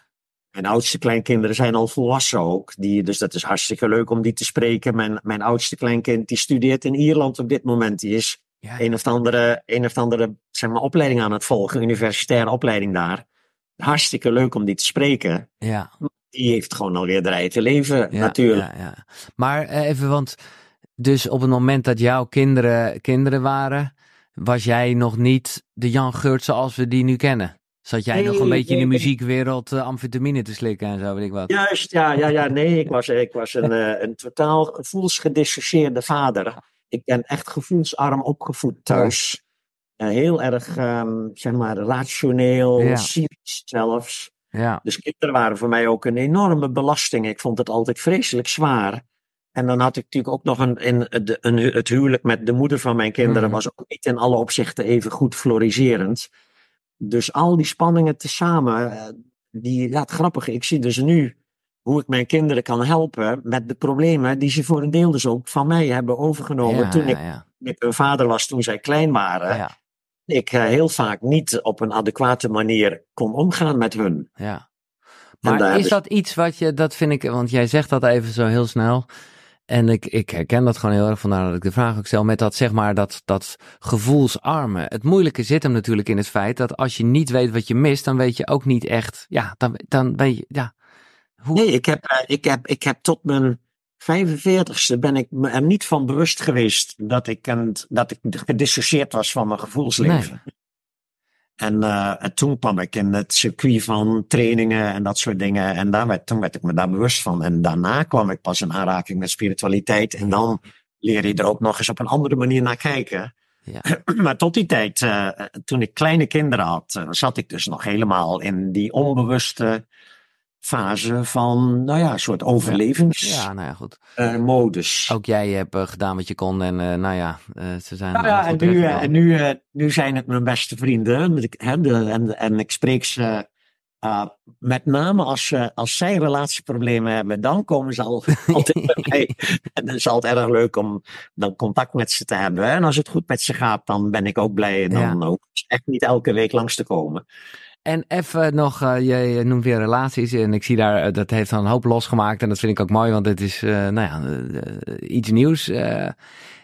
mijn oudste kleinkinderen zijn al volwassen ook. Die, dus dat is hartstikke leuk om die te spreken. Mijn, mijn oudste kleinkind die studeert in Ierland op dit moment. Die is een of andere, een of andere zeg maar, opleiding aan het volgen. Universitaire opleiding daar. Hartstikke leuk om die te spreken. Ja die heeft gewoon alweer de rij te leven, natuurlijk. Ja, ja. Maar eh, even, want dus op het moment dat jouw kinderen kinderen waren, was jij nog niet de Jan Geurt zoals we die nu kennen? Zat jij nog een beetje in de muziekwereld uh, amfetamine te slikken en zo, weet ik wat? Juist, ja, ja, ja. Nee, ik was, ik was een, uh, een totaal gevoelsgedissocieerde vader. Ik ben echt gevoelsarm opgevoed thuis. Heel erg, um, zeg maar, rationeel, ja. cynisch zelfs. Ja. Dus kinderen waren voor mij ook een enorme belasting. Ik vond het altijd vreselijk zwaar. En dan had ik natuurlijk ook nog een, een, een, het huwelijk met de moeder van mijn kinderen, mm. was ook niet in alle opzichten even goed floriserend. Dus al die spanningen tezamen, eh, die, ja, het grappige, ik zie dus nu hoe ik mijn kinderen kan helpen met de problemen die ze voor een deel dus ook van mij hebben overgenomen toen ik, ja. ik hun vader was, toen zij klein waren. Ik uh, heel vaak niet op een adequate manier kon omgaan met hun. Ja. Maar is dus dat iets wat je, dat vind ik, want jij zegt dat even zo heel snel. En ik, ik herken dat gewoon heel erg, vandaar dat ik de vraag ook stel met dat, zeg maar, dat, dat gevoelsarme. Het moeilijke zit hem natuurlijk in het feit dat als je niet weet wat je mist, dan weet je ook niet echt, ja, dan, dan weet je, ja. Hoe... Nee, ik heb, uh, ik, heb, ik heb tot mijn 45ste ben ik me er niet van bewust geweest dat ik, een, dat ik gedissocieerd was van mijn gevoelsleven. En, uh, en, toen kwam ik in het circuit van trainingen en dat soort dingen. En daar werd, toen werd ik me daar bewust van. En daarna kwam ik pas in aanraking met spiritualiteit. En dan leer je er ook nog eens op een andere manier naar kijken. Ja. Maar tot die tijd, uh, toen ik kleine kinderen had, uh, zat ik dus nog helemaal in die onbewuste fase van, nou ja, een soort overlevingsmodus. Ja, nou ja, goed. Uh, modus. Ook jij hebt uh, gedaan wat je kon en uh, nou ja, ze zijn. Nou ja, en, nu, en nu, nu zijn het mijn beste vrienden. Hè, de, en, en ik spreek ze met name als, als zij relatieproblemen hebben, dan komen ze al, altijd bij mij. En dan is het altijd erg leuk om dan contact met ze te hebben. En als het goed met ze gaat, dan ben ik ook blij. En dan ja. ook echt niet elke week langs te komen. En even nog, uh, je, noemt weer relaties en ik zie daar, uh, dat heeft dan een hoop losgemaakt en dat vind ik ook mooi, want het is, uh, nou ja, iets nieuws.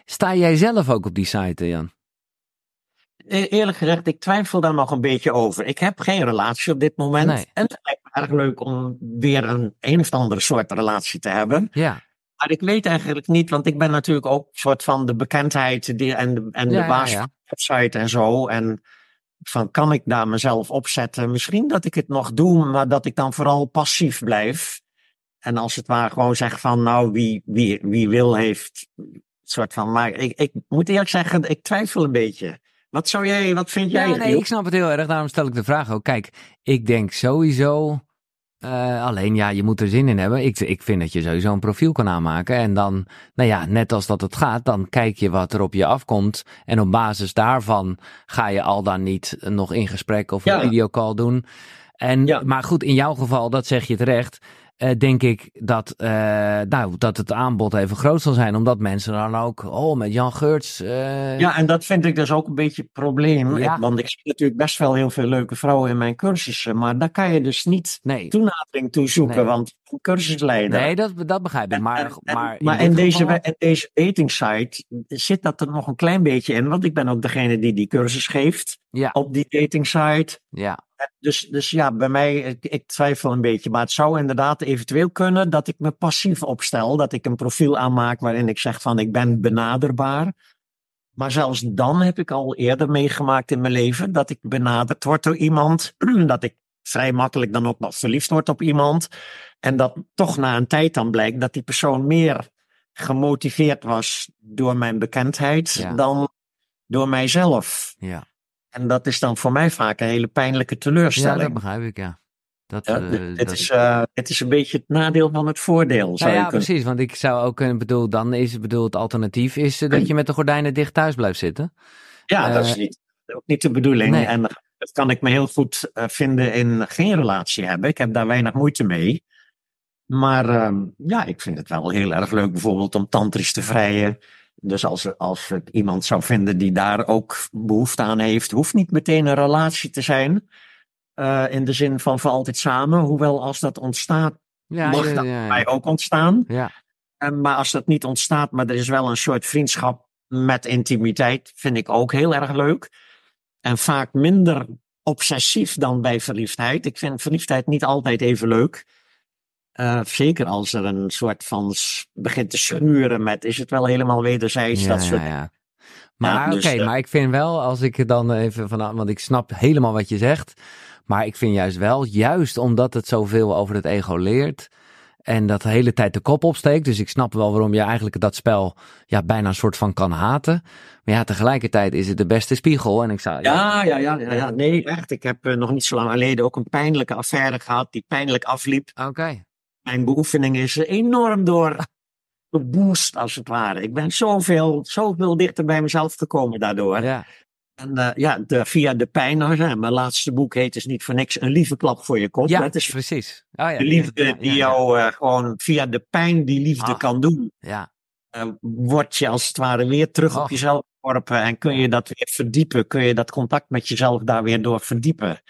sta jij zelf ook op die site, Jan? E-, eerlijk gezegd, ik twijfel daar nog een beetje over. Ik heb geen relatie op dit moment. Nee. En het lijkt me erg leuk om weer een een of andere soort relatie te hebben. Ja. Maar ik weet eigenlijk niet, want ik ben natuurlijk ook een soort van de bekendheid die, en de, en de baas ja, ja. van de website en zo. En van kan ik daar mezelf opzetten? Misschien dat ik het nog doe, maar dat ik dan vooral passief blijf. En als het ware gewoon zeg van, nou, wie, wie, wie wil heeft, soort van. Maar ik, ik moet eerlijk zeggen, ik twijfel een beetje. Wat zou jij, wat vind jij? Ja, nee, ik snap het heel erg. Daarom stel ik de vraag ook. Kijk, ik denk sowieso. Eh, alleen ja, je moet er zin in hebben. Ik, ik vind dat je sowieso een profiel kan aanmaken. En dan, nou ja, net als dat het gaat, dan kijk je wat er op je afkomt. En op basis daarvan ga je al dan niet nog in gesprek of een videocall doen. En, Ja. Maar goed, in jouw geval, dat zeg je terecht. Eh, denk ik dat, eh, nou, dat het aanbod even groot zal zijn. Omdat mensen dan ook, oh, met Jan Geurts. eh, Ja, en dat vind ik dus ook een beetje het probleem. Ja. Ik- want ik zie natuurlijk best wel heel veel leuke vrouwen in mijn cursussen. Maar daar kan je dus niet Nee, toenadering toe zoeken. Nee. Want cursusleider. nee dat, dat begrijp ik. Maar, En- en- maar, maar dit in, deze, geval- in deze dating site zit dat er nog een klein beetje in. Want ik ben ook degene die die cursus geeft Ja, op die dating site. ja. Dus, dus ja, bij mij, ik, ik twijfel een beetje. Maar het zou inderdaad eventueel kunnen dat ik me passief opstel. Dat ik een profiel aanmaak waarin ik zeg van ik ben benaderbaar. Maar zelfs dan heb ik al eerder meegemaakt in mijn leven dat ik benaderd word door iemand. Dat ik vrij makkelijk dan ook nog verliefd word op iemand. En dat toch na een tijd dan blijkt dat die persoon meer gemotiveerd was door mijn bekendheid Ja. dan door mijzelf. Ja, En dat is dan voor mij vaak een hele pijnlijke ja teleurstelling. dat begrijp ik, ja. Dat, Ja, eh, dit dat- is, eh, dit is een beetje het nadeel van het voordeel. Zou ja, kunnen- precies. Want ik zou ook kunnen bedoel, dan is het bedoel, het alternatief is eh, dat je met de gordijnen dicht thuis blijft zitten. ja, dat is eh, niet, ook niet de bedoeling. Nee. En dat kan ik me heel goed eh, vinden in geen relatie hebben. Ik heb daar weinig moeite mee. Maar ehm, ja, ik vind het wel heel erg leuk bijvoorbeeld om tantrisch te vrijen. Dus als, als ik iemand zou vinden die daar ook behoefte aan heeft, hoeft niet meteen een relatie te zijn. eh, in de zin van voor altijd samen. Hoewel als dat ontstaat, Ja, mag ja, dat ja, bij ook ontstaan. ja. En, maar als dat niet ontstaat, maar er is wel een soort vriendschap met intimiteit, vind ik ook heel erg leuk. En vaak minder obsessief dan bij verliefdheid. Ik vind verliefdheid niet altijd even leuk. Eh, zeker als er een soort van begint te schuren met, is het wel helemaal wederzijds? Ja, dat soort ja, ja. Maar dus, oké, eh, maar ik vind wel, als ik dan even van, want ik snap helemaal wat je zegt. Maar ik vind juist wel, juist omdat het zoveel over het ego leert. En dat de hele tijd de kop opsteekt. Dus ik snap wel waarom je eigenlijk dat spel ja, bijna een soort van kan haten. Maar ja, tegelijkertijd is het de beste spiegel. En ik zou. Ja, ja, ja, ja, ja. Nee, echt. Ik heb eh, nog niet zo lang geleden ook een pijnlijke affaire gehad die pijnlijk afliep. Oké. Mijn beoefening is enorm door geboost, als het ware. Ik ben zoveel, zoveel dichter bij mezelf gekomen daardoor. Ja. En eh, ja, de, via de pijn, mijn laatste boek heet dus niet voor niks Een lieve klap voor je kop. ja, Dat is precies. Oh, ja, de liefde ja, die jou eh, gewoon via de pijn die liefde Ah. kan doen, Ja, eh, word je als het ware weer terug op jezelf geworpen. En kun je dat weer verdiepen, kun je dat contact met jezelf daar weer door verdiepen.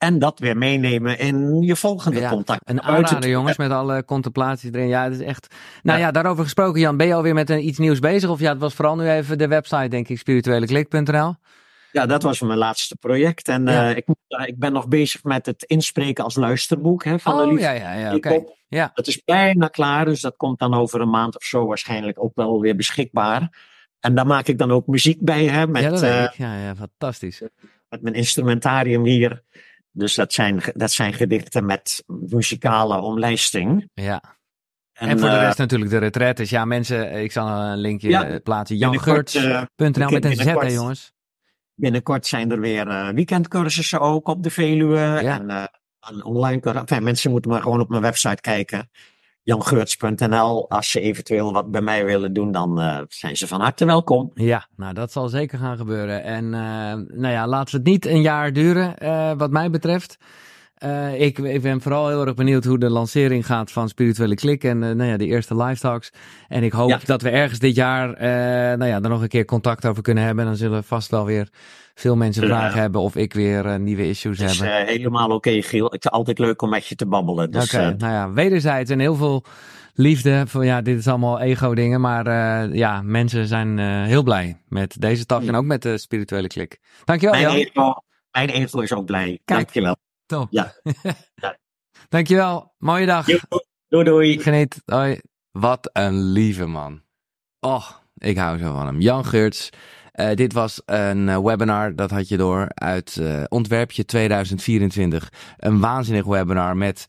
En dat weer meenemen in je volgende ja. contact. Een aanrader, jongens, met alle contemplaties erin. Ja, het is echt. Nou ja, Ja. daarover gesproken, Jan. Ben je alweer met een, iets nieuws bezig? Of ja, het was vooral nu even de website, denk ik, spiritueleklik.nl. Ja, dat was mijn laatste project. En eh, ik, eh, ik ben nog bezig met het inspreken als luisterboek hè, van de Oh liefde. ja, ja, ja. Oké. Ja. Dat is bijna klaar, dus dat komt dan over een maand of zo waarschijnlijk ook wel weer beschikbaar. En daar maak ik dan ook muziek bij, hè, met, dat eh. Ja, ja, fantastisch. met mijn instrumentarium hier. Dus dat zijn, dat zijn gedichten met muzikale omlijsting. Ja. En, voor de eh, rest natuurlijk de retretes. Ja, mensen, ik zal een linkje Ja. plaatsen. binnenkort, eh, met een Z, hè, jongens. binnenkort zijn er weer eh, weekendcursussen ook op de Veluwe. Ja. En online. Enfin, mensen moeten maar gewoon op mijn website kijken. jangeurts.nl. Als ze eventueel wat bij mij willen doen, dan eh, zijn ze van harte welkom. Ja, nou dat zal zeker gaan gebeuren. En eh, nou ja, we het niet een jaar duren, eh, wat mij betreft. Eh, ik, ik ben vooral heel erg benieuwd hoe de lancering gaat van Spirituele Klik en eh, nou ja, de eerste live talks. En ik hoop Ja. dat we ergens dit jaar eh, nou ja, er nog een keer contact over kunnen hebben. Dan zullen vast wel weer veel mensen vragen hebben of ik weer nieuwe issues Het is hebben. helemaal oké, Giel. Het is altijd leuk om met je te babbelen. Dus, eh, nou ja, wederzijds en heel veel liefde. Van, ja, dit is allemaal ego-dingen, maar ja, mensen zijn heel blij met deze tak en ook met de spirituele klik. Dankjewel, mijn, Jan. ego, mijn ego is ook blij. Kijk. Dankjewel. Top. Ja. Dankjewel. Mooie dag. Doei doei. Geniet. Hoi. Wat een lieve man. Oh, Ik hou zo van hem. Jan Geurts. Uh, dit was een uh, webinar, dat had je door, uit uh, Ontwerpje 2024. Een waanzinnig webinar met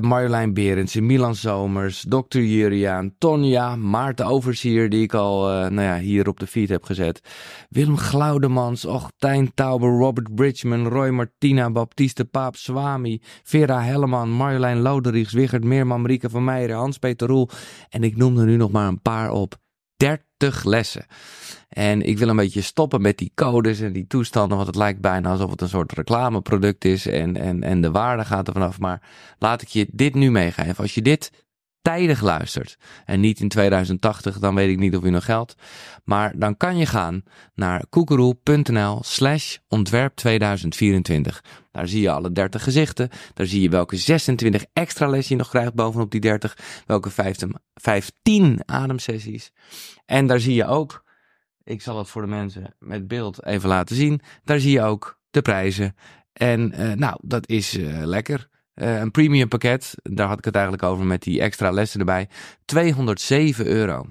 Marjolein Berendsen, Milan Zomers, Dr. Juriaan, Tonja, Maarten Oversier, die ik al nou ja, hier op de feed heb gezet. Willem Glaudemans, Och, Tijn Tauber, Robert Bridgman, Roy Martina, Baptiste Paap, Swami, Vera Helleman, Marjolein Loderichs, Wigert Meerman, Marieke van Meijeren, Hans-Peter Roel. En ik noem er nu nog maar een paar op. 30 lessen. En ik wil een beetje stoppen met die codes en die toestanden, want het lijkt bijna alsof het een soort reclameproduct is en, en, en de waarde gaat er vanaf. Maar laat ik je dit nu meegeven. Als je dit tijdig luistert en niet in 2080, dan weet ik niet of u nog geldt. Maar dan kan je gaan naar koekeroe.nl slash ontwerp 2024. Daar zie je alle 30 gezichten. Daar zie je welke 26 extra lessen je nog krijgt bovenop die 30. Welke 15 ademsessies. En daar zie je ook ik zal het voor de mensen met beeld even laten zien. Daar zie je ook de prijzen. En uh, nou, dat is uh, lekker. Uh, een premium pakket, daar had ik het eigenlijk over met die extra lessen erbij. 207 euro.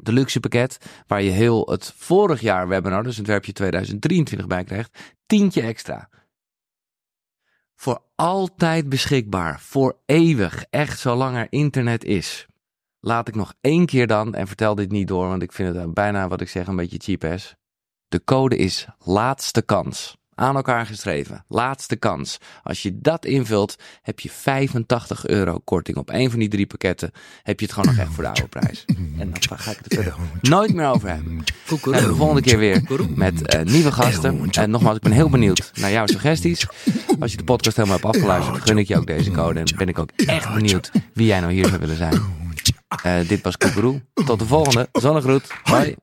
De luxe pakket, waar je heel het vorig jaar webinar, dus het werpje 2023 bij krijgt, tientje extra. Voor altijd beschikbaar, voor eeuwig, echt zolang er internet is laat ik nog één keer dan, en vertel dit niet door, want ik vind het bijna wat ik zeg een beetje cheap ass. De code is laatste kans. Aan elkaar geschreven. Laatste kans. Als je dat invult, heb je 85 euro korting op een van die drie pakketten. Heb je het gewoon nog echt voor de oude prijs. En dan ga ik het er nooit meer over hebben. En de volgende keer weer met uh, nieuwe gasten. En nogmaals, ik ben heel benieuwd naar jouw suggesties. Als je de podcast helemaal hebt afgeluisterd, gun ik je ook deze code. En ben ik ook echt benieuwd wie jij nou hier zou willen zijn. Uh, dit was Koekeroe. Tot de volgende. Zonnegroet. Bye.